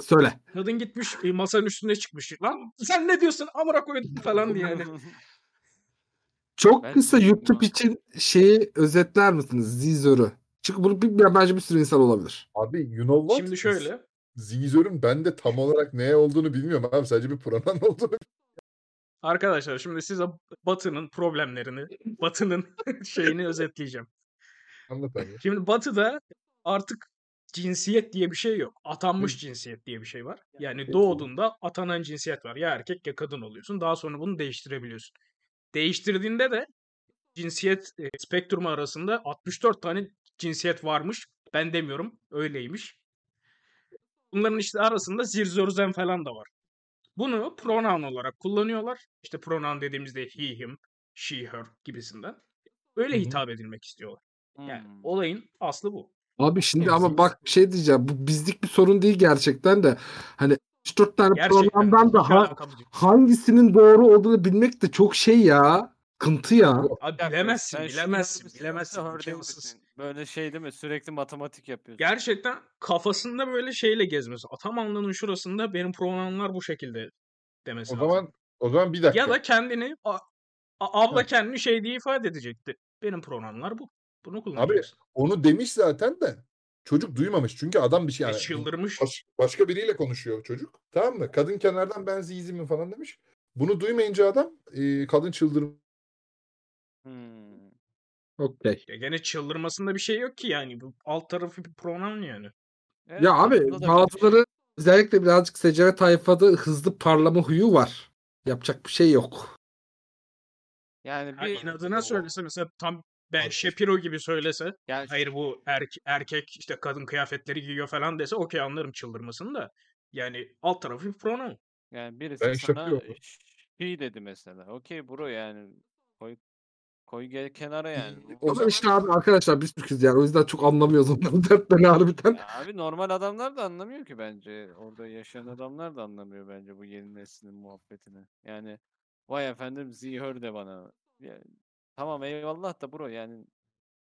söyle. kadın gitmiş masanın üstüne çıkmış. Lan sen ne diyorsun? Amına koydum falan diye yani. Çok Ben kısa YouTube abi. için şeyi özetler misiniz? Zizör'ü. Çünkü bunu bilmeyen bence bir sürü insan olabilir. Abi you know what? Şimdi şöyle. Zizör'ün ben de tam olarak ne olduğunu bilmiyorum abi. Sadece bir Pranan olduğunu Arkadaşlar şimdi size Batı'nın problemlerini, Batı'nın şeyini özetleyeceğim. anlat abi. Şimdi Batı'da artık cinsiyet diye bir şey yok. Atanmış cinsiyet diye bir şey var. Yani doğduğunda atanan cinsiyet var. Ya erkek ya kadın oluyorsun. Daha sonra bunu değiştirebiliyorsun. Değiştirdiğinde de cinsiyet e, spektrumu arasında 64 tane cinsiyet varmış. Ben demiyorum. Öyleymiş. Bunların işte arasında zirzörzen falan da var. Bunu pronoun olarak kullanıyorlar. İşte pronoun dediğimizde he, him, she, her gibisinden. Öyle Hı hı. hitap edilmek istiyorlar. Yani Hmm. olayın aslı bu. Abi şimdi Evet, ama bak bir şey diyeceğim. Bu bizlik bir sorun değil gerçekten de. Hani 3-4 tane Gerçekten programdan da ha- hangisinin doğru olduğunu bilmek de çok şey ya. Kıntı ya. Abi bilemezsin, bilemezsin, yapmışsın, bilemezsin. Böyle şey değil mi? Sürekli matematik yapıyorsun. Gerçekten kafasında böyle şeyle gezmesi. Tam alnının şurasında benim pronounlar bu şekilde demesi O lazım. zaman o zaman bir dakika. Ya da kendini a- a- abla Heh. kendini şey diye ifade edecekti. Benim pronounlar bu. Bunu Abi kullanacaksın. onu demiş zaten de çocuk duymamış. Çünkü adam bir şey E, yani çıldırmış. baş- başka biriyle konuşuyor çocuk. Tamam mı? Kadın kenardan ben zizimim falan demiş. Bunu duymayınca adam e, kadın çıldırmış. Hmm. Okey. Ya gene çıldırmasında bir şey yok ki yani. Bu alt tarafı bir pronoun yani. Evet, Ya abi bir- bazıları özellikle birazcık secere tayfada hızlı parlama huyu var. Yapacak bir şey yok. yani bir inadına söylese mesela tam ben. Shapiro gibi söylese yani hayır bu erke- erkek işte kadın kıyafetleri giyiyor falan dese okey anlarım çıldırmasını da. Yani alt tarafı bir pronoun. yani birisi Ben sana şey dedi mesela. Okey bro yani koy koy gel kenara yani. O Ama zaman- işte abi arkadaşlar biz Türk'üz yani. O yüzden çok anlamıyoruz onların dertlerini harbiden. Ya abi normal adamlar da anlamıyor ki bence. Orada yaşayan adamlar da anlamıyor bence bu yeni neslin muhabbetini. Yani vay efendim zihör de bana. Ya, tamam eyvallah da bro yani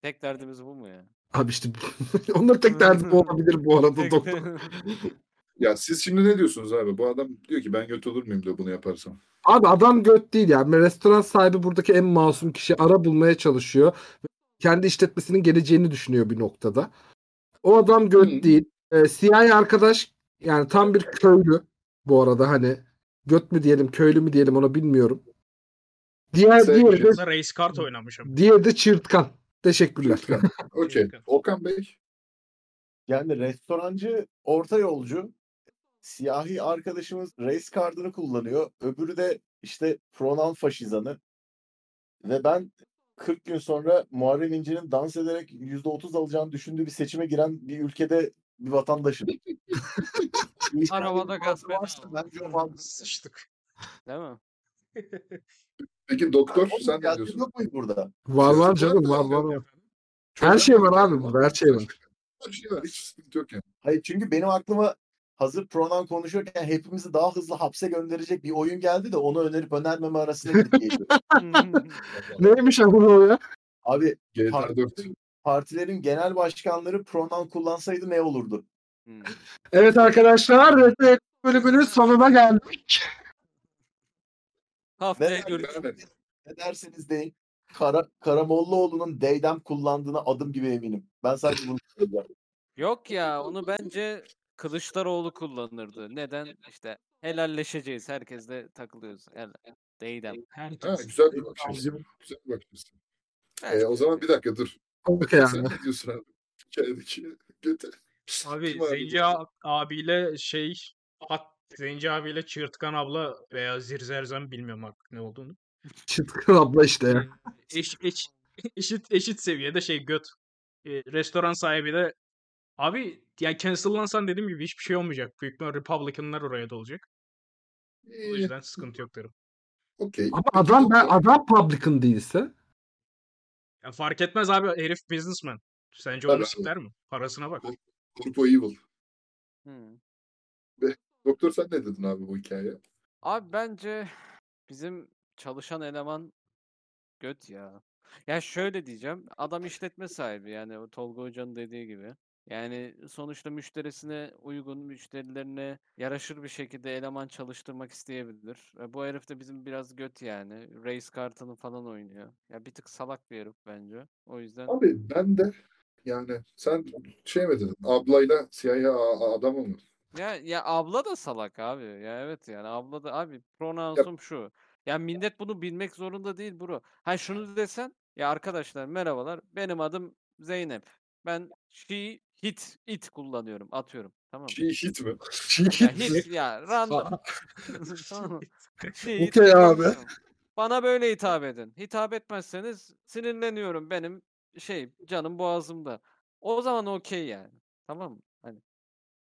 tek derdimiz bu mu ya? Abi işte onların tek derdi bu olabilir bu arada doktor. Ya siz şimdi ne diyorsunuz abi? Bu adam diyor ki ben göt olur muyum da bunu yaparsam. Abi adam göt değil yani. Restoran sahibi buradaki en masum kişi ara bulmaya çalışıyor. Kendi işletmesinin geleceğini düşünüyor bir noktada. O adam göt Hı. değil. Ee, siyahi arkadaş yani tam bir köylü bu arada hani göt mü diyelim köylü mü diyelim onu bilmiyorum. Diğer diğeri de, race kart oynamış ama. diğeri de çırtkan. Teşekkürler. Okey. Okan Bey. Yani restorancı orta yolcu. Siyahi arkadaşımız race card'ını kullanıyor. Öbürü de işte pronoun faşizanı. Ve ben 40 gün sonra Muharrem İnce'nin dans ederek %30 alacağını düşündüğü bir seçime giren bir ülkede bir vatandaşım. Arabada gaz vatandaş- Sıçtık. Değil mi? Peki doktor Oğlum, sen ne diyorsun? Yok mu burada? Var var Sizin canım var var Her şey var abi her şey var. Her şey var. Hiç sıkıntı yok yani. Hayır çünkü benim aklıma hazır pronoun konuşuyorken hepimizi daha hızlı hapse gönderecek bir oyun geldi de onu önerip önermeme arasında gidip geliyor. Neymiş o ya? Abi GTA 4. partilerin, partilerin genel başkanları pronoun kullansaydı ne olurdu? Hmm. Evet arkadaşlar Retro bölümünün sonuna geldik. Haftaya Ne, görüşürüz. ne derseniz deyin. Kara, Karamollaoğlu'nun Deydem kullandığına adım gibi eminim. Ben sadece bunu söyleyeceğim. Yok ya onu bence Kılıçdaroğlu kullanırdı. Neden? İşte helalleşeceğiz. Herkesle takılıyoruz. Helal. Değdem. Ha, Herkes. güzel bir bakış açısı. Güzel bir bakış açısı. Ee, o zaman bir dakika dur. Okey Sen yani. ne diyorsun abi? Hikayedeki göte. Abi Zenci abiyle şey hat Zenci abiyle Çığırtkan abla veya Zirzerzem bilmiyorum artık ne olduğunu. Çıtkın abla işte ya. Eş, eş- eşit eşit seviyede şey göt. E, restoran sahibi de abi yani cancellansan dediğim gibi hiçbir şey olmayacak. Büyük ihtimal Republicanlar oraya da olacak. O yüzden sıkıntı yok derim. Okey. Ama adam ben adam publican değilse Ya fark etmez abi herif businessman. Sence Tabii onu abi. sikler mi? Parasına bak. Grupo Evil. Hmm. Doktor sen ne dedin abi bu hikayeye? Abi bence bizim çalışan eleman göt ya. Ya şöyle diyeceğim. Adam işletme sahibi yani o Tolga Hoca'nın dediği gibi. Yani sonuçta müşterisine uygun, müşterilerine yaraşır bir şekilde eleman çalıştırmak isteyebilir. E, bu herif de bizim biraz göt yani. Race kartını falan oynuyor. Ya bir tık salak bir herif bence. O yüzden Abi ben de yani sen şey mi dedin? Ablayla a- adamı mı? Ya ya abla da salak abi. Ya evet yani abla da abi pronounsum şu. Ya millet bunu bilmek zorunda değil bro. Ha şunu desen ya arkadaşlar merhabalar benim adım Zeynep. Ben she hit it kullanıyorum atıyorum. Tamam? Şey hit mi? Ya hit ya random. Tamam mı? She hit Okey abi. kullanıyorum. Bana böyle hitap edin. Hitap etmezseniz sinirleniyorum benim şey canım boğazımda. O zaman okey yani. Tamam mı? Hani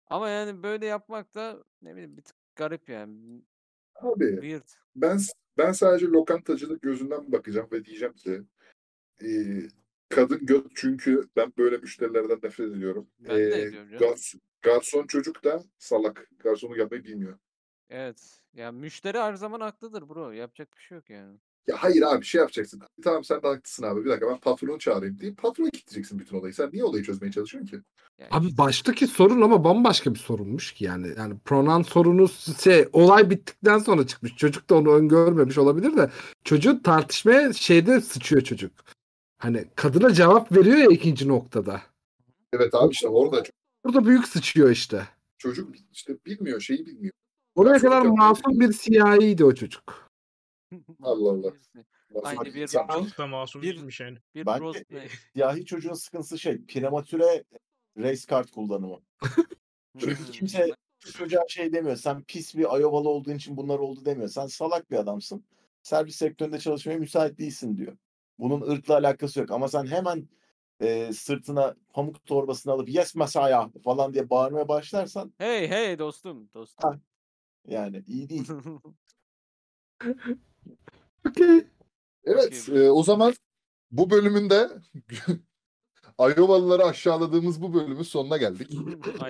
ama yani böyle yapmak da ne bileyim bir tık garip yani. Abi Weird. ben ben sadece lokantacılık gözünden bakacağım ve diyeceğim ki e, kadın göt çünkü ben böyle müşterilerden nefret ediyorum. Ben de E, ediyorum canım. gars- garson çocuk da salak. Garsonu yapmayı bilmiyor. Evet. Ya müşteri her zaman haklıdır bro. Yapacak bir şey yok yani. Ya hayır abi şey yapacaksın. Tamam sen de haklısın abi. Bir dakika ben patronu çağırayım deyip patrona gideceksin bütün olayı. Sen niye olayı çözmeye çalışıyorsun ki? Yani Abi baştaki sorun ama bambaşka bir sorunmuş ki yani. Yani pronoun sorunu şey olay bittikten sonra çıkmış. Çocuk da onu öngörmemiş olabilir de çocuğun tartışmaya şeyde sıçıyor çocuk. Hani kadına cevap veriyor ya ikinci noktada. Evet abi işte orada Burada büyük sıçıyor işte. çocuk işte bilmiyor şeyi bilmiyor. Oraya Çocuk kadar masum bir siyahiydi o çocuk. Allah Allah. Aynı bir Çok da masum Bir- değilmiş yani. bir Bence Bros e, siyahi çocuğun sıkıntısı şey prematüre race kart kullanımı. Çünkü kimse çocuğa şey demiyor. Sen pis bir Iowalı olduğun için bunlar oldu demiyor. Sen salak bir adamsın. Servis sektöründe çalışmaya müsait değilsin diyor. Bunun ırkla alakası yok. Ama sen hemen e, sırtına pamuk torbasını alıp yes masaya falan diye bağırmaya başlarsan Hey hey dostum dostum. yani iyi değil. Okey. Evet e, o zaman bu bölümünde Iowalıları aşağıladığımız bu bölümün sonuna geldik.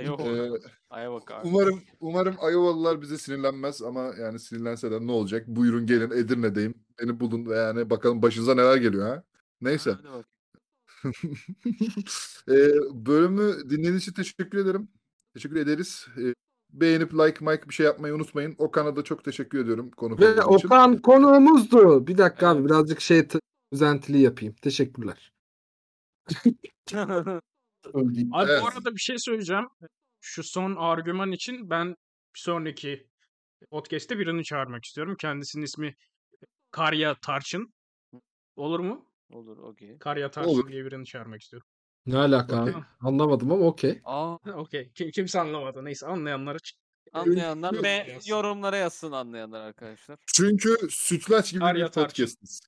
Iowa. E, Iowa kart. umarım umarım Iowalılar bize sinirlenmez ama yani sinirlense de ne olacak? Buyurun gelin Edirne'deyim. Beni bulun ve yani bakalım başınıza neler geliyor ha. Neyse. Hadi bakayım. e, bölümü dinlediğiniz için teşekkür ederim. Teşekkür ederiz. E, beğenip like mike bir şey yapmayı unutmayın. Okan'a da çok teşekkür ediyorum konuk Ve olduğu için. Okan konuğumuzdu. Bir dakika abi birazcık şey t- düzentili yapayım. Teşekkürler. Öldüğüm. Abi Evet. bu arada bir şey söyleyeceğim. Şu son argüman için ben bir sonraki podcast'te birini çağırmak istiyorum. Kendisinin ismi Karya Tarçın. Olur mu? Olur okey. Karya Tarçın Olur. diye birini çağırmak istiyorum. Ne alaka? Okey. Anlamadım ama okey. Aa, Okey. Kim, kimse anlamadı. Neyse anlayanlara ç- anlayanlar ve yorumlara yazsın anlayanlar arkadaşlar. Çünkü sütlaç gibi Arya bir podcast'iz.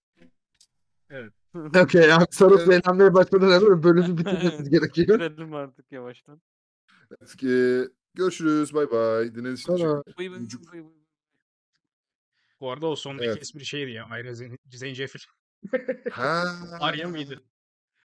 Okey abi sarıp Evet. eğlenmeye hemen bölümü bitirmemiz gerekiyor. Bitirelim artık yavaştan. E, görüşürüz. Bay bay. Dinlediğiniz için teşekkür. Bu arada o sondaki Evet. espri şeydi ya. Ayrıca Zen- Zencefil. Ha. Arya mıydı?